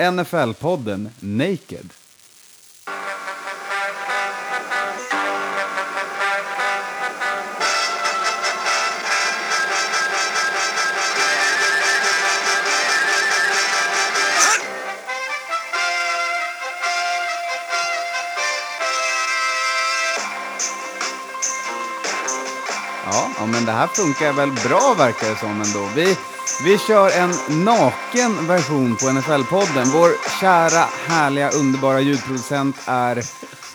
NFL-podden Naked. Ja, men det här funkar väl bra verkar det som ändå. Vi, vi kör en naken version på NFL-podden. Vår kära, härliga, underbara ljudproducent är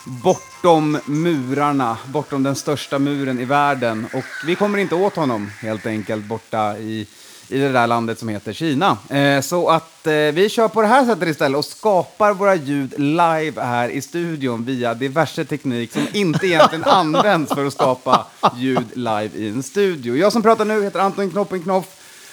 bortom murarna, bortom den största muren i världen. Och vi kommer inte åt honom helt enkelt borta i, i det där landet som heter Kina. Eh, så att eh, vi kör på det här sättet istället och skapar våra ljud live här i studion via diverse teknik som inte egentligen används för att skapa ljud live i en studio. Jag som pratar nu heter Anton Knoppenknoff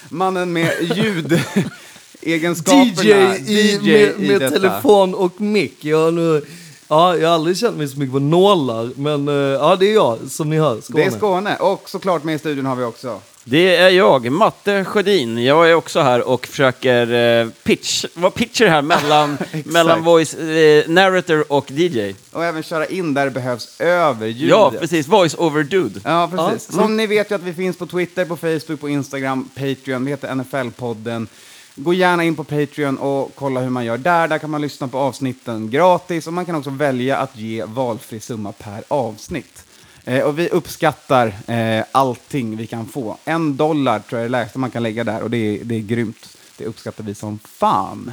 mannen med ljudegenskaperna. DJ, i, med, med detta. telefon och mick. Jag nu, ja, jag har aldrig känt mig så mycket på nålar, men eh, ja, det är jag som ni hör. Skåne. Det är Skåne. Och såklart med i studion har vi också. Det är jag, Matte Sjödin. Jag är också här och försöker eh, pitch, vara pitcher här mellan, mellan voice, eh, narrator och DJ. Och även köra in där det behövs över ljudet. Ja, precis. Voice over dude. Ja, precis. Som ni vet ju att vi finns på Twitter, på Facebook, på Instagram, Patreon. Vi heter NFL-podden. Gå gärna in på Patreon och kolla hur man gör där. Där kan man lyssna på avsnitten gratis och man kan också välja att ge valfri summa per avsnitt. Eh, och vi uppskattar eh, allting vi kan få. En dollar tror jag är det lägsta man kan lägga där och det är, det är grymt. Det uppskattar vi som fan.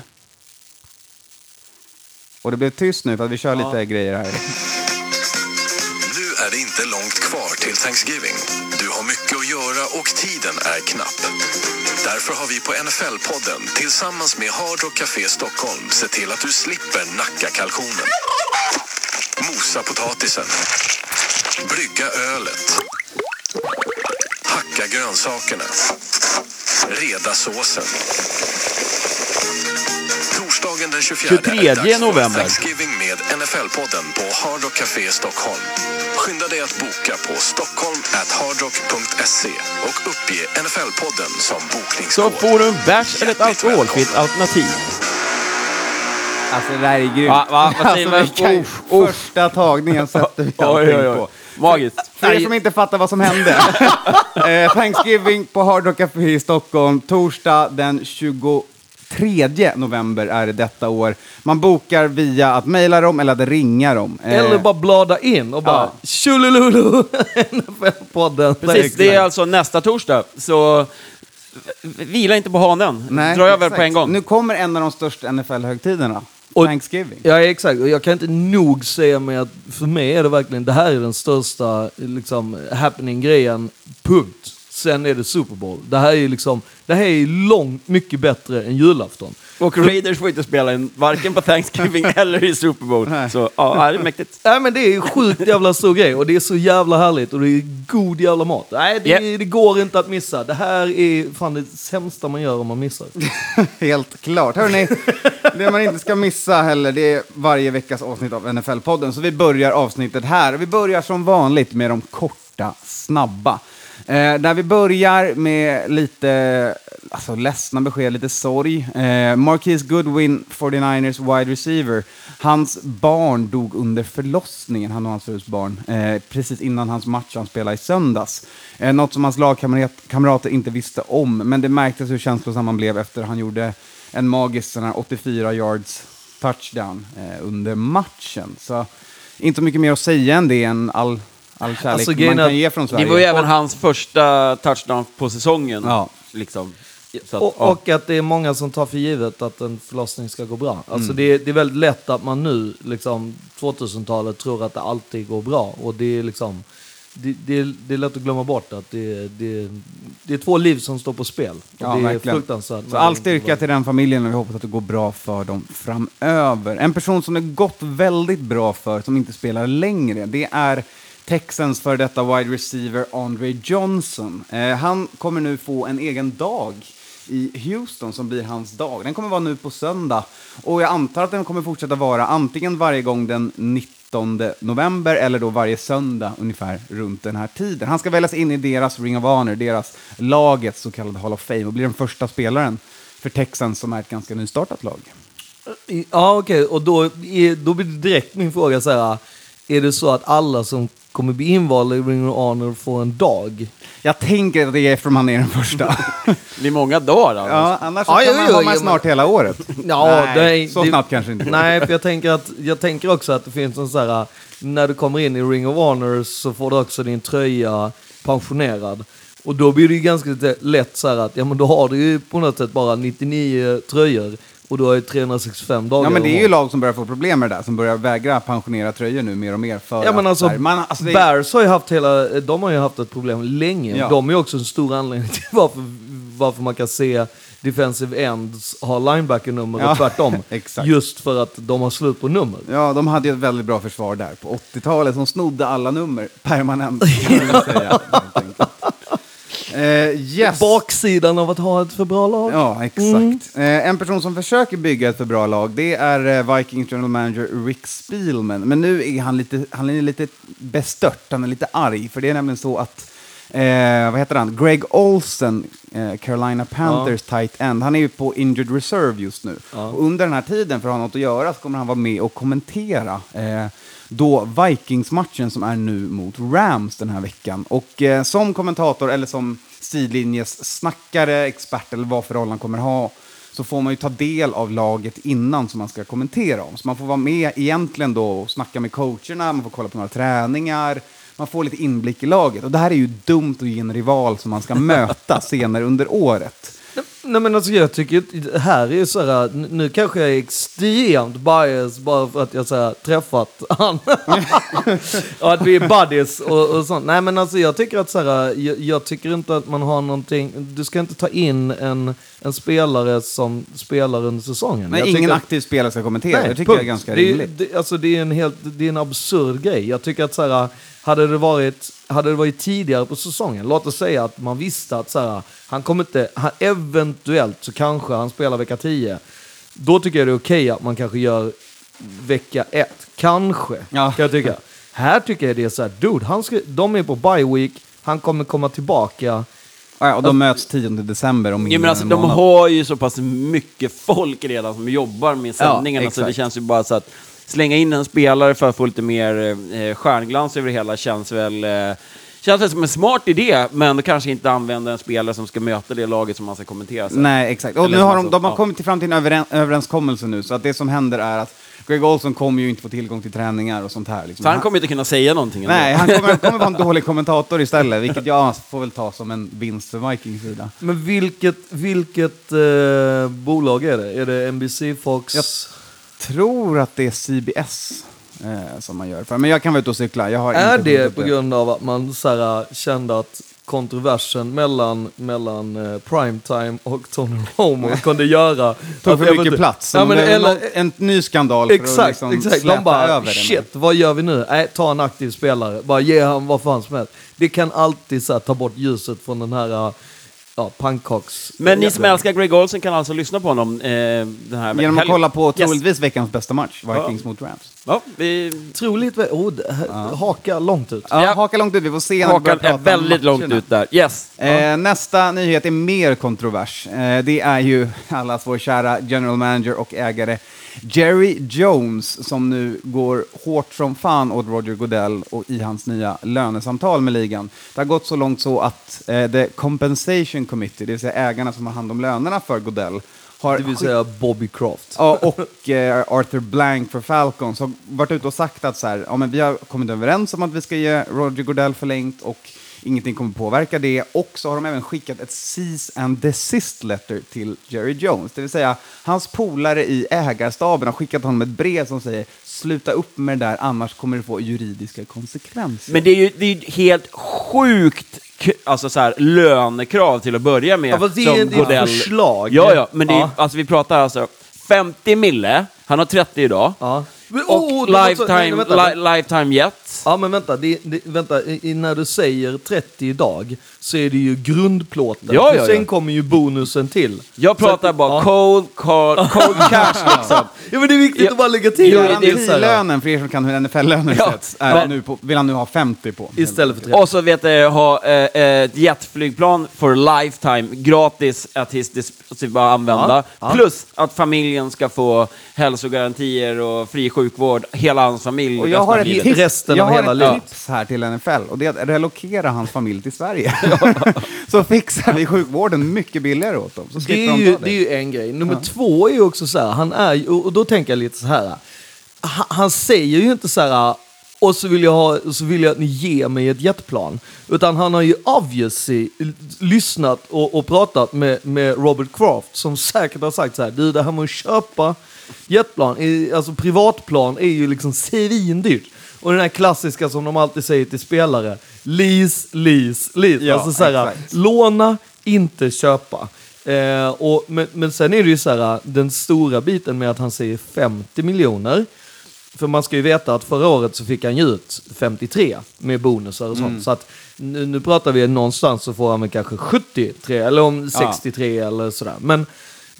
Och det blev tyst nu för att vi kör lite grejer här. Nu är det inte långt kvar till Thanksgiving. Du har mycket att göra och tiden är knapp. Därför har vi på NFL-podden tillsammans med Hard Rock Café Stockholm sett till att du slipper nacka kalkonen. Mosa potatisen. Brygga ölet. Hacka grönsakerna. Reda såsen. Torsdagen den 24 23 är dags för november. Thanksgiving med NFL-podden på Hard Rock Café Stockholm. Skynda dig att boka på stockholm.hardrock.se och uppge NFL-podden som Så bokningskod. får du en bärs eller ett alkoholfritt alternativ. Alltså det där är grymt. Va, va, vad säger man? alltså, kan, Uff, uff. Första tagningen sätter vi Oj, allting oj, oj. på. Magiskt. För er som inte fattar vad som hände. eh, Thanksgiving på Hard Rock Café i Stockholm. Torsdag den 23 november är det detta år. Man bokar via att mejla dem eller att ringa dem. Eh, Eller bara blada in och bara Ja. tjolilulu, NFL-podden. Precis, det är alltså nästa torsdag. Så vila inte på hanen. nej, Dra över exakt. på en gång. Nu kommer en av de största NFL-högtiderna. Och- Thanksgiving. Ja, exakt. Och jag kan inte nog säga mig att för mig är det verkligen, det här är den största liksom, happening-grejen, punkt. Sen är det Super Bowl. Det här är liksom, det här är långt mycket bättre än julafton. Och Raiders får inte spela in varken på Thanksgiving eller i Super Bowl. Nej. Så ja, det är mäktigt. Nej men det är sjukt jävla stor grej och det är så jävla härligt och det är god jävla mat. Nej, det, Japp. det går inte att missa. Det här är fan det sämsta man gör om man missar. Helt klart. Hörrni, det man inte ska missa heller, det är varje veckas avsnitt av NFL-podden. Så vi börjar avsnittet här. Vi börjar som vanligt med de korta, snabba. Eh, där vi börjar med lite alltså, ledsna besked, lite sorg. Eh, Marquise Goodwin, 49ers wide receiver. Hans barn dog under förlossningen, han och hans frus barn, eh, precis innan hans match han spelade i söndags. Eh, något som hans lagkamrater inte visste om, men det märktes hur känslosam han blev efter han gjorde en magisk 84 yards touchdown eh, under matchen. Så inte så mycket mer att säga än det, än all, all kärlek Alltså, man är kan ge från Sverige. Det var ju även hans första touchdown på säsongen. Ja. Liksom. Så att, Och, ja. och att det är många som tar för givet att en förlossning ska gå bra. Alltså det, är, det är väldigt lätt att man nu, liksom 2000-talet, tror att det alltid går bra. Och det är liksom, det, det, är, det är lätt att glömma bort att det, det, det är två liv som står på spel. Ja, det är verkligen. fruktansvärt. Så all styrka till den familjen och vi hoppas att det går bra för dem framöver. En person som det gått väldigt bra för, som inte spelar längre, det är Texans för detta wide receiver Andre Johnson. Eh, han kommer nu få en egen dag i Houston som blir hans dag. Den kommer vara nu på söndag och jag antar att den kommer fortsätta vara antingen varje gång den 19 november eller då varje söndag ungefär runt den här tiden. Han ska väljas in i deras Ring of Honor, deras lagets så kallade Hall of Fame och blir den första spelaren för Texans som är ett ganska nystartat lag. Ja, okej. Och då, då blir direkt min fråga så här. Är det så att alla som kommer bli invalda i Ring of Honor får en dag? Jag tänker att det är eftersom han är den första. Det är många dagar alltså. ja, annars Ja, kan jo, man jo, ha med jo, snart hela året. Ja, Nej, det- så det- snabbt kanske inte. Nej, för jag tänker, att, jag tänker också att det finns en så här, när du kommer in i Ring of Honor så får du också din tröja pensionerad. Och då blir det ju ganska lite lätt så här att, ja men då har du ju på något sätt bara 99 tröjor och du har ju 365 dagar. Ja, men det är att ju lag som börjar få problem med det där, som börjar vägra pensionera tröjor nu mer och mer. För Ja men att, alltså, så här, man, alltså det, Bears har ju haft hela, de har ju haft ett problem länge. Ja. De är ju också en stor anledning till varför, varför man kan se defensive ends ha linebacker-nummer Ja, och tvärtom. Just för att de har slut på nummer. Ja, de hade ju ett väldigt bra försvar där på 80-talet som snodde alla nummer permanent. Kan man säga. Eh, yes. Baksidan av att ha ett för bra lag. Ja, exakt. Eh, en person som försöker bygga ett för bra lag, det är eh, Vikings general manager Rick Spielman. Men nu är han lite, han är lite bestört, han är lite arg. För det är nämligen så att, eh, vad heter han, Greg Olsen, eh, Carolina Panthers tight end, han är ju på injured reserve just nu. Och under den här tiden, för att ha något att göra, så kommer han vara med och kommentera eh, då Vikings-matchen som är nu mot Rams den här veckan. Och eh, som kommentator, eller som sidlinjes snackare, expert eller vad för roll han kommer ha, så får man ju ta del av laget innan som man ska kommentera om. Så man får vara med egentligen då och snacka med coacherna, man får kolla på några träningar, man får lite inblick i laget. Och det här är ju dumt att ge en rival som man ska möta senare under året. Nej men alltså jag tycker det här är så här, nu kanske jag är extremt bias bara för att jag så här, träffat han. och att vi är buddies och, och sånt. Nej men alltså jag tycker att så här, jag, jag tycker inte att man har någonting, du ska inte ta in en, en spelare som spelar under säsongen. Men jag ingen aktiv spelare ska kommentera, det tycker punkt. jag är ganska det, är- rimligt. Det, alltså det är en helt, det är en absurd grej. Jag tycker att så här, hade det varit, hade det varit tidigare på säsongen, låt oss säga att man visste att så här, han kommer inte, han, eventuellt så kanske han spelar vecka 10. Då tycker jag det är okej att man kanske gör vecka 1. Kanske, Ja. kan jag tycka. Här tycker jag det är så här, dude, han ska, de är på bye week, han kommer komma tillbaka. Ja, och de möts 10 december om Ja, men alltså, de månad. har ju så pass mycket folk redan som jobbar med sändningarna, så exakt. det känns ju bara så att slänga in en spelare för att få lite mer eh, stjärnglans över det hela känns väl, eh, känns väl som en smart idé, men då kanske inte använda en spelare som ska möta det laget som man ska kommentera sen. Nej, exakt. Och Eller nu har de, de har ja. kommit till fram till en överen, överenskommelse nu, så att det som händer är att Greg Olson kommer ju inte få tillgång till träningar och sånt här. Liksom. Så han kommer inte kunna säga någonting ändå. Nej, han kommer, han kommer vara en dålig kommentator istället, vilket jag får väl ta som en vinst för Vikings sida. Men vilket, vilket eh, bolag är det? Är det NBC, Fox? Jag tror att det är CBS eh, som man gör för. Men jag kan vara ute och cykla. Jag har Är inte det på grund av att man så här, kände att kontroversen mellan, mellan eh, Primetime och Tony Romo kunde göra... Tog för mycket plats. Ja, men, det eller, en ny skandal för att exakt, liksom exakt. släpa De bara, över det. shit, vad gör vi nu? Nej, ta en aktiv spelare. Bara ge han vad fan som helst. Det kan alltid så här, ta bort ljuset från den här uh, ja, pannkaks... Men ni som älskar Greg Olsen kan alltså lyssna på honom eh, den här Genom att helgen. kolla på Yes. troligtvis veckans bästa match, Vikings mot Rams. Ja, vi Troligt, oh, haka långt ut. Ja, Ja. haka långt ut, vi får se när vi börjar hakan är om väldigt långt ut där. Yes. Eh, nästa nyhet är mer kontrovers. Eh, det är ju allas vår kära general manager och ägare Jerry Jones som nu går hårt som fan åt Roger Goodell och i hans nya lönesamtal med ligan. Det har gått så långt så att eh, The Compensation Committee, det vill säga ägarna som har hand om lönerna för Goodell, har Det vill säga Bobby Kraft. Ja, och eh, Arthur Blank för Falcons har varit ute och sagt att så här, ja, men vi har kommit överens om att vi ska ge Roger Goodell förlängt och ingenting kommer påverka det. Och så har de även skickat ett cease and desist letter till Jerry Jones. Det vill säga, hans polare i ägarstaben har skickat honom ett brev som säger sluta upp med det där, annars kommer det få juridiska konsekvenser. Men det är ju, det är ju helt sjukt alltså så här, lönekrav till att börja med. Ja, fast det är- som det är ett förslag. Ja, ja, men det är, Ja. alltså, vi pratar alltså 50 mille, han har 30 idag. Ja. Men, Och oh, så- lifetime, nej, li, lifetime jet. Ja, men vänta, det, det, vänta i, när du säger 30 idag så är det ju grundplåten. Ja, För ja, sen ja. kommer ju bonusen till. Jag pratar Så- bara ja. cold, cold, cold cash liksom. Ja, men det är viktigt Ja. att bara lägga till. Jo, det. det är Garantilönen, för er som kan hur NFL-löner Ja, sätts, är nu på, vill han nu ha 50 på. Istället för 30. Och så vet du, ha eh, ett jetflygplan for lifetime, gratis att his dispositiva använda. Ja, ja. Plus att familjen ska få hälsogarantier och fri sjukvård, hela hans familj. Och jag har ett tips, Resten jag har hela ett livet. tips här till NFL och det är att relokera hans familj till Sverige. så fixar vi sjukvården mycket billigare åt dem. Så Det är, de ju, ta det är ju en grej. Nummer två är ju också så här, han är ju- och då tänker jag lite så här. Han, han säger ju inte så här, och så vill, jag ha, så vill jag att ni ger mig ett jetplan. Utan han har ju obviously lyssnat och, och pratat med, med Robert Kraft som säkert har sagt så här, du det här med att köpa jetplan, alltså privatplan är ju liksom svindyrt. Och den här klassiska som de alltid säger till spelare, lease, lease, lease. Ja, alltså så här, låna, inte köpa. Eh, och, men, men sen är det ju så här, den stora biten med att han säger 50 miljoner. För man ska ju veta att förra året så fick han ju ut 53 med bonusar och sånt. Så att nu, nu pratar vi någonstans så får han väl kanske 73 eller om 63 eller sådär. Men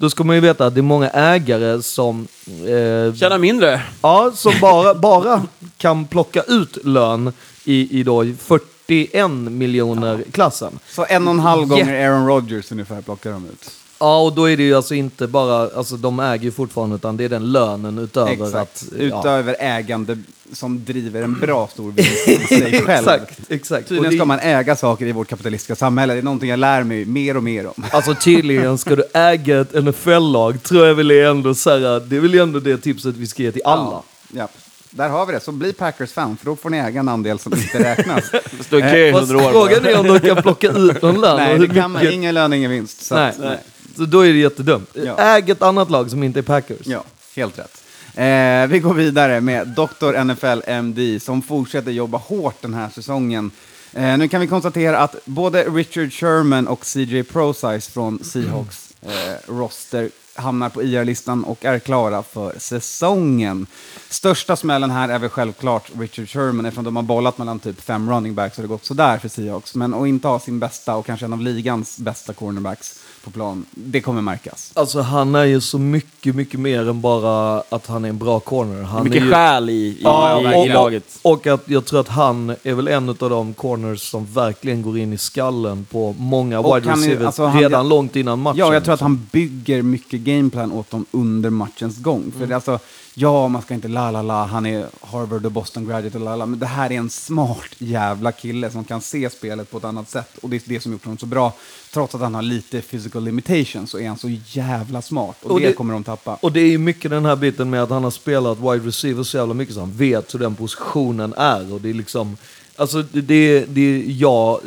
då ska man ju veta att det är många ägare som eh, Tjäna mindre. Ja, som bara, bara kan plocka ut lön i, i då 41 miljoner klassen. Så en och en halv Yeah. gånger Aaron Rodgers ungefär plockar de ut. Ja, och då är det ju alltså inte bara, alltså de äger ju fortfarande, utan det är den lönen utöver Exakt. att... ja. Utöver ägande som driver en bra stor vinst i sig själv. Exakt, exakt. Tydligen ska man äga saker i vårt kapitalistiska samhälle. Det är någonting jag lär mig mer och mer om. Alltså tydligen ska du äga ett NFL-lag, tror jag väl är ändå så här, det är väl ändå det tipset vi ska ge till alla. Ja, ja. Där har vi det. Så bli Packers-fan, för då får ni äga en andel som inte räknas. Stå i kö i Fast hundra år. frågan är om de kan plocka ut någon lön. nej, det kan man. Ingen lön, ingen vinst. Så Nej. att, nej. Så då är det jättedumt. Ja. Äg ett annat lag som inte är Packers. Ja, helt rätt. Eh, vi går vidare med Dr. NFL MD som fortsätter jobba hårt den här säsongen. Eh, nu kan vi konstatera att både Richard Sherman och CJ Prosize från Seahawks eh, roster hamnar på IR-listan och är klara för säsongen. Största smällen här är väl självklart Richard Sherman eftersom de har bollat mellan typ fem running backs och det har gått sådär för Seahawks. Men att inte ha sin bästa och kanske en av ligans bästa cornerbacks på plan, det kommer märkas. Alltså han är ju så mycket, mycket mer än bara att han är en bra corner. Han Mycket är ju... själ i, i, Ja, i, och, i laget. och att jag tror att han är väl en av de corners som verkligen går in i skallen på många Och wide han receivers alltså han- redan långt innan matchen. Ja, jag tror att han bygger mycket gameplan åt dem under matchens gång. Mm. För det är alltså, ja, man ska inte la la la, han är Harvard och Boston graduate och la la, men det här är en smart jävla kille som kan se spelet på ett annat sätt. Och det är det som gjort honom så bra. Trots att han har lite physical limitations så är han så jävla smart. Och, Och det, det- kommer de tappa. Och det är mycket den här biten med att han har spelat wide receiver så jävla mycket så han vet hur den positionen är. Och det är liksom, alltså det, det, det är jag,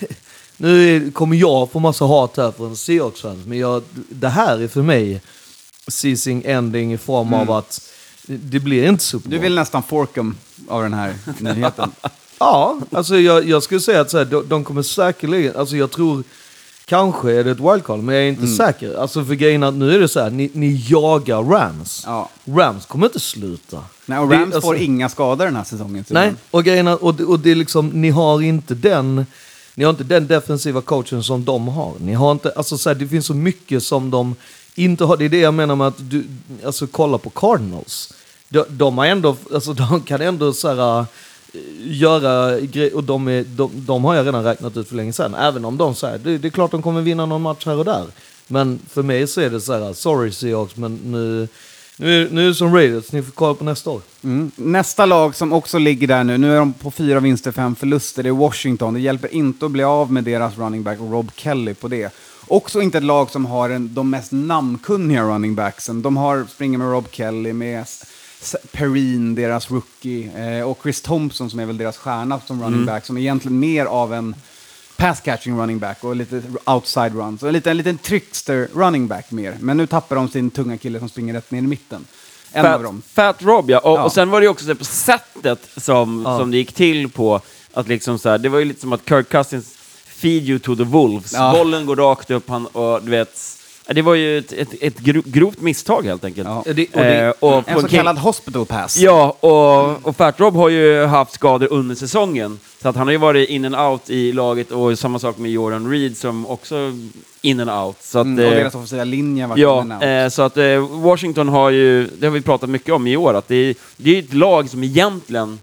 nu kommer jag få massa hat här från Seahawks-fans, men jag, det här är för mig seasing ending i form av att det blir inte Super Bowl. Du vill nästan forkum av den här nyheten. Ja, alltså jag, jag skulle säga att så här, de, de kommer säkerligen, alltså jag tror, kanske är det ett wildcard, men jag är Mm. inte säker. Alltså för grejen att nu är det så här, ni, ni jagar Rams. Ja. Rams kommer inte sluta. Nej, och Det- Rams alltså- får inga skador den här säsongen. Nej, och grejen är, och, det- och det är liksom, ni har inte den, ni har inte den defensiva coachen som de har. Ni har inte, alltså så här, det finns så mycket som de inte har. Det är det jag menar med att du, alltså kolla på Cardinals. De, de har ändå, alltså de kan ändå så här, eh, göra grejer, och de, är, de, de har jag redan räknat ut för länge sedan. Även om de säger, det, det är klart de kommer vinna någon match här och där. Men för mig så är det så här, eh, sorry Seahawks, men nu, nu, är- nu är det som Raiders, ni får kolla på nästa år. Mm. Nästa lag som också ligger där nu, nu är de på fyra vinster, fem förluster, det är Washington. Det hjälper inte att bli av med deras running back Rob Kelly på det. Också inte ett lag som har en, de mest namnkunniga running backsen. De har, springer med Rob Kelly, med Perrine, deras rookie, eh, och Chris Thompson som är väl deras stjärna som running back, som är egentligen mer av en pass catching running back och lite outside run. Så en liten, en liten trickster running back mer. Men nu tappar de sin tunga kille som springer rätt ner i mitten. En av Fat, dem. Fat Rob, ja. Och, Ja. och sen var det också på sättet som, Ja. som det gick till på. Att liksom så här, det var ju lite som att Kirk Cousins feed you to the Wolves. Ja. Bollen går rakt upp han, och du vet, Det var ju ett, ett, ett gro- grovt misstag helt enkelt. Ja. Det- och det- Eh, och En så King- kallad hospital pass. Ja, och, och Fat Rob har ju haft skador under säsongen. Så att han har ju varit in and out i laget och samma sak med Jordan Reed som också in and out. Så att, Mm, och eh, deras offensiva linje var Ja, in and out. eh, så att eh, Washington har ju, det har vi pratat mycket om i år, att det är, det är ett lag som egentligen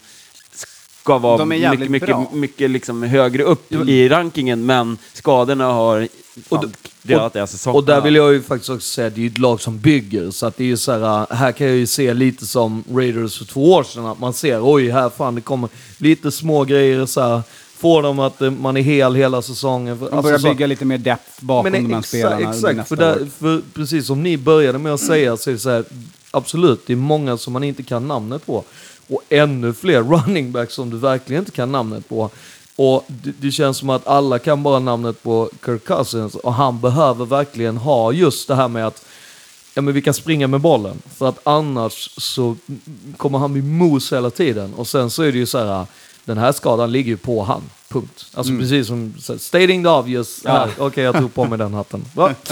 ska vara De är mycket, jävligt mycket, bra. mycket liksom högre upp i rankingen, men skadorna har Och d- delat deras säsong. Och där vill jag ju faktiskt också säga att det är ju ett lag som bygger. Så att det är ju så här, äh, här kan jag ju se lite som Raiders för två år sedan. Att man ser, oj, här fan det kommer lite små grejer så här. Får dem att eh, man är hel hela säsongen. De börjar så- bygga lite mer depth bakom de här exa- spelarna under Exakt, nästa för, där, år. för precis som ni började med att säga så är det så här, absolut, det är många som man inte kan namnet på. Och ännu fler running backs som du verkligen inte kan namnet på. Och det, det känns som att alla kan bara namnet på Kirk Cousins och han behöver verkligen ha just det här med att ja, men vi kan springa med bollen. För att annars så kommer han bli mos hela tiden. Och sen så är det ju så här, den här skadan ligger ju på han. Punkt. Alltså precis som stating the obvious. Ja. Okej, jag tog på mig den hatten. Bra.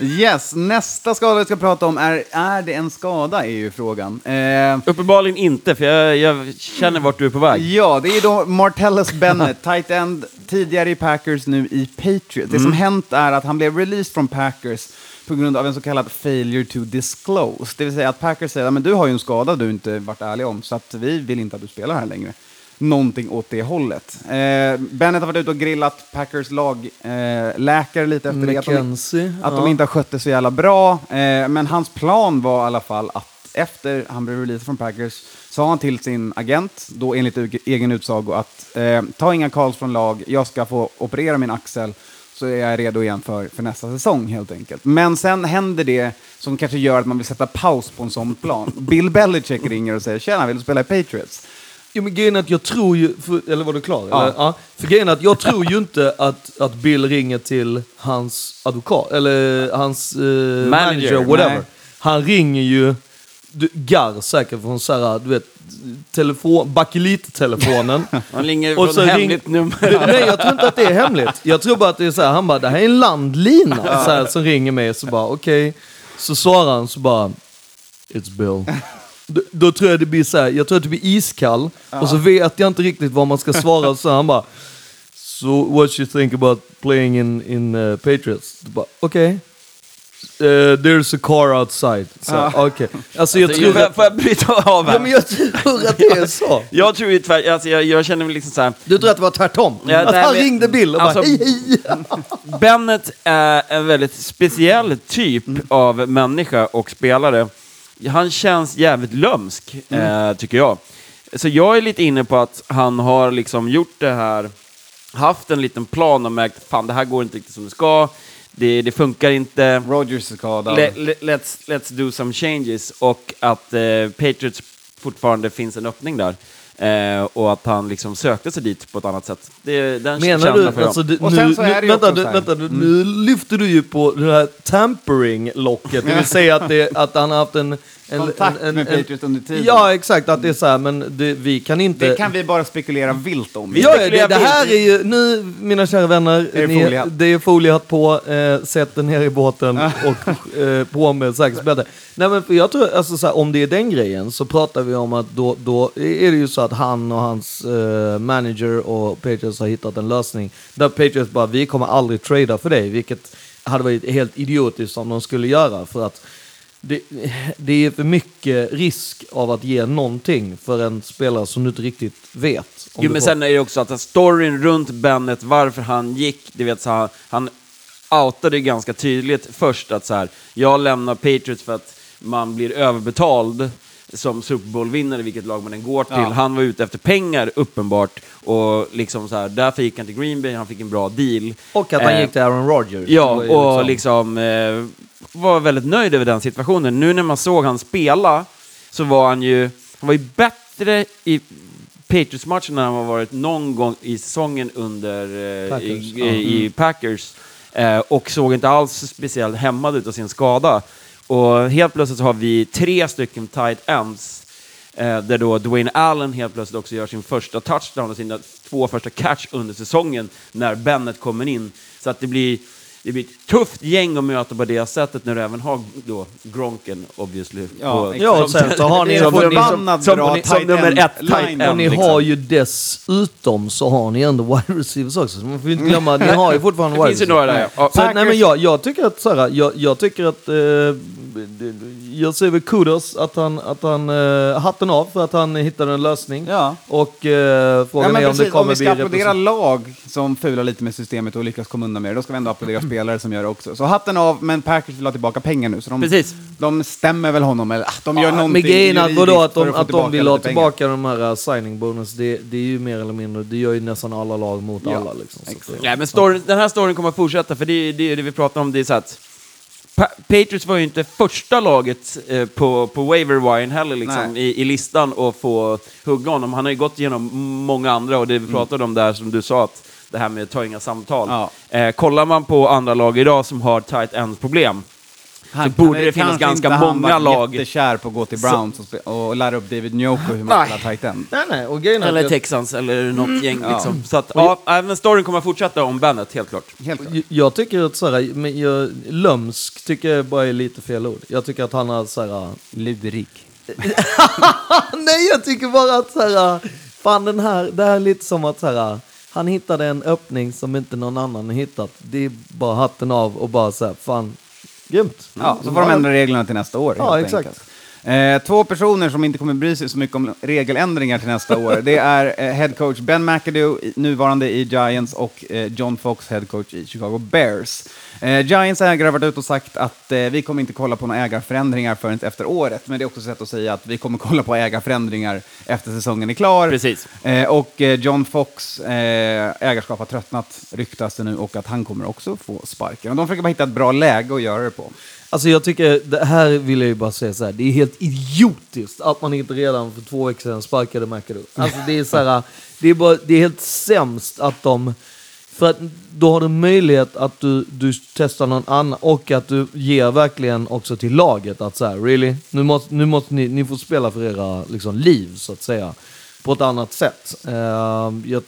Yes, nästa skada vi ska prata om är, är det en skada är ju frågan. Eh, Uppenbarligen inte, för jag, jag känner vart du är på väg. Ja, det är då Martellus Bennett, tight end, tidigare i Packers, nu i Patriots. Det Mm. som hänt är att han blev released från Packers på grund av en så kallad failure to disclose. Det vill säga att Packers säger men du har ju en skada du inte varit ärlig om, så att vi vill inte att du spelar här längre. Någonting åt det hållet. Eh, Bennett har varit ute och grillat Packers lagläkare eh, lite efter det. Att de, McKenzie. att ja. de inte har skött det så jävla bra. Eh, men hans plan var i alla fall att efter han blev released från Packers sa han till sin agent, då enligt egen utsago, att eh, ta inga calls från lag, jag ska få operera min axel så är jag redo igen för, för nästa säsong helt enkelt. Men sen händer det som kanske gör att man vill sätta paus på en sån plan. Bill Belichick ringer och säger tjena, vill du spela i Patriots? Jo men grejen är att jag tror ju, för, eller var du klar? Ja. Eller? Ja. För grejen är att jag tror ju inte att, att Bill ringer till hans advokat, eller hans eh, manager, whatever. nej. Han ringer ju, du, Gar säkert från så här, du vet, telefon, bakelittelefonen. Han ringer Och från hemligt ring- nummer. Nej jag tror inte att det är hemligt. Jag tror bara att det är så här, han bara, det här är en landlina så här, som ringer mig. Så bara, okej. Så svarar han så bara, it's Bill. Då, då tror jag det blir så här, jag tror att det blir iskall. Och så vet jag inte riktigt vad man ska svara. Så han bara, so what you think about playing in, in uh, Patriots? Okej. Uh, there's a car outside. Så, Ja. okej. Alltså jag Så, tror jag, att, får jag bryta av här? ja, men jag tror att det är så. Jag tror ju tvär, alltså jag, jag känner mig liksom så här. Du tror att det var tvärtom? Ja, att nej, han men- ringde Bill och alltså- bara hej hej. Bennett är en väldigt speciell typ av människa och spelare. Han känns jävligt lömsk, eh, tycker jag. Så jag är lite inne på att han har liksom gjort det här, haft en liten plan och märkt fan det här går inte riktigt som det ska, det, det funkar inte. Rogers är skadad. Le, le, let's, let's do some changes och att eh, Patriots fortfarande finns en öppning där. Eh, och att han liksom sökte sig dit på ett annat sätt. Det, den Menar du, alltså, Och nu, nu, vänta, du, vänta du, nu lyfter du ju på det här tampering-locket, det vill säga att, det, att han har haft en... en Kontakt en, en, med en, Patriots under tiden. Ja, exakt, att det är så här, men det, vi kan inte... Det kan vi bara spekulera vilt om. Vi Ja, det, det här är ju, nu mina kära vänner, Är det ni- det är foliehatt på, eh, sätt den ner i båten och eh, på med säkerhetsbälte. Nej men för jag tror, alltså så här, om det är den grejen så pratar vi om att då, då är det ju så att han och hans eh, manager och Patriots har hittat en lösning. Där Patriots bara, vi kommer aldrig trada för dig, vilket hade varit helt idiotiskt om de skulle göra för att det, det är för mycket risk av att ge någonting för en spelare som du inte riktigt vet. Jo, men får- sen är det också att storyn runt Bennett, varför han gick, du vet, så han, han outade ganska tydligt först att så här, jag lämnar Patriots för att man blir överbetald som Super Bowl-vinnare, vilket lag man än går till. Ja. Han var ute efter pengar, uppenbart, och liksom så här, därför gick han till Green Bay, han fick en bra deal. Och att han Eh, gick till Aaron Rodgers. Ja, och liksom eh, var väldigt nöjd över den situationen. Nu när man såg han spela så var han ju, han var ju bättre i Patriots-matchen än han har varit någon gång i säsongen under eh, Packers, i, ja. i Packers. Eh, och såg inte alls speciellt hämmad ut av sin skada. Och helt plötsligt så har vi tre stycken tight ends Eh, där då Dwayne Allen helt plötsligt också gör sin första touchdown och sina två första catch under säsongen när Bennett kommer in. Så att det blir, det blir ett tufft gäng att möta på det sättet när du även har då Gronken obviously. Ja, på-. Ja, och sen så har ni... Det en förbannat som- bra som- som nummer ett tight end. Och ni liksom. har ju dessutom så har ni ändå wide receivers också. Så man får inte glömma, ni har ju fortfarande Det wide finns ju receivers. några där. Ja. Så, nej men jag, jag tycker att så här, jag, jag tycker att eh, jag säger väl kudos att han, att han eh, hatten av för att han hittade en lösning. Ja. Och Ja, frågan men är om det precis, om kommer vi bli ska applådera lag som fular lite med systemet och lyckas komma undan med det, då ska vi ändå applådera spelare som gör det också. Så hatten av, men Packers vill ha tillbaka pengar nu. Så de, Precis. de stämmer väl honom, eller de gör Ja, någonting men grejen att, vadå, att de, få att de vill ha pengar. tillbaka de här uh, signing bonus, det, det är ju mer eller mindre, det gör ju nästan alla lag mot Ja, alla. Liksom, att det- Nej, men story, den här storyn kommer att fortsätta, för det är det, det vi pratar om. Det är så att Pa Patriots var ju inte första laget eh, på, på waiver wire heller liksom, i, i listan och få hugga honom. Han har ju gått igenom många andra och det vi pratade om där som du sa, att det här med att ta inga samtal. Ja. Eh, kollar man på andra lag idag som har tight end-problem, Han, borde han- det finnas ganska inte han många lag. jättekär på att gå till Browns och, och lära upp David Njoku hur man spelar tight end. Nej, nej, och grejen är eller att jag- Texans eller något gäng. Ja. Liksom. Så att, ja, även storyn kommer att fortsätta om Bennett, helt klart. Helt klart. Jag- Jag tycker att såhär, men jag, lömsk tycker jag bara är lite fel ord. Jag tycker att han har såhär... Luderik. Nej, jag tycker bara att såhär, fan den här, det här är lite som att såhär, han hittade en öppning som inte någon annan har hittat. Det är bara hatten av och bara såhär, fan, grymt. Ja, så får de ändra reglerna till nästa år. Ja, exakt. enkelt. Eh, två personer som inte kommer bry sig så mycket om regeländringar till nästa år, det är eh, head coach Ben McAdoo, nuvarande i Giants, och eh, John Fox, head coach i Chicago Bears. Eh, Giants ägare har varit ute och sagt att eh, vi kommer inte kolla på några ägarförändringar förrän efter året, men det är också ett sätt att säga att vi kommer kolla på ägarförändringar efter säsongen är klar. Precis. Eh, och eh, John Fox eh, ägarskap har tröttnat, ryktas det nu, och att han kommer också få sparken. Och de försöker bara hitta ett bra läge att göra det på. Alltså jag tycker, det här vill jag ju bara säga så här, det är helt idiotiskt att man inte redan för två veckor sedan sparkade McAdoo. Alltså det är så här, det är, bara, det är helt sämst att de, för att då har du möjlighet att du, du testar någon annan och att du ger verkligen också till laget att så här, really, nu måste, nu måste ni, ni får spela för era liksom, liv så att säga, på ett annat sätt. Ehm, jag,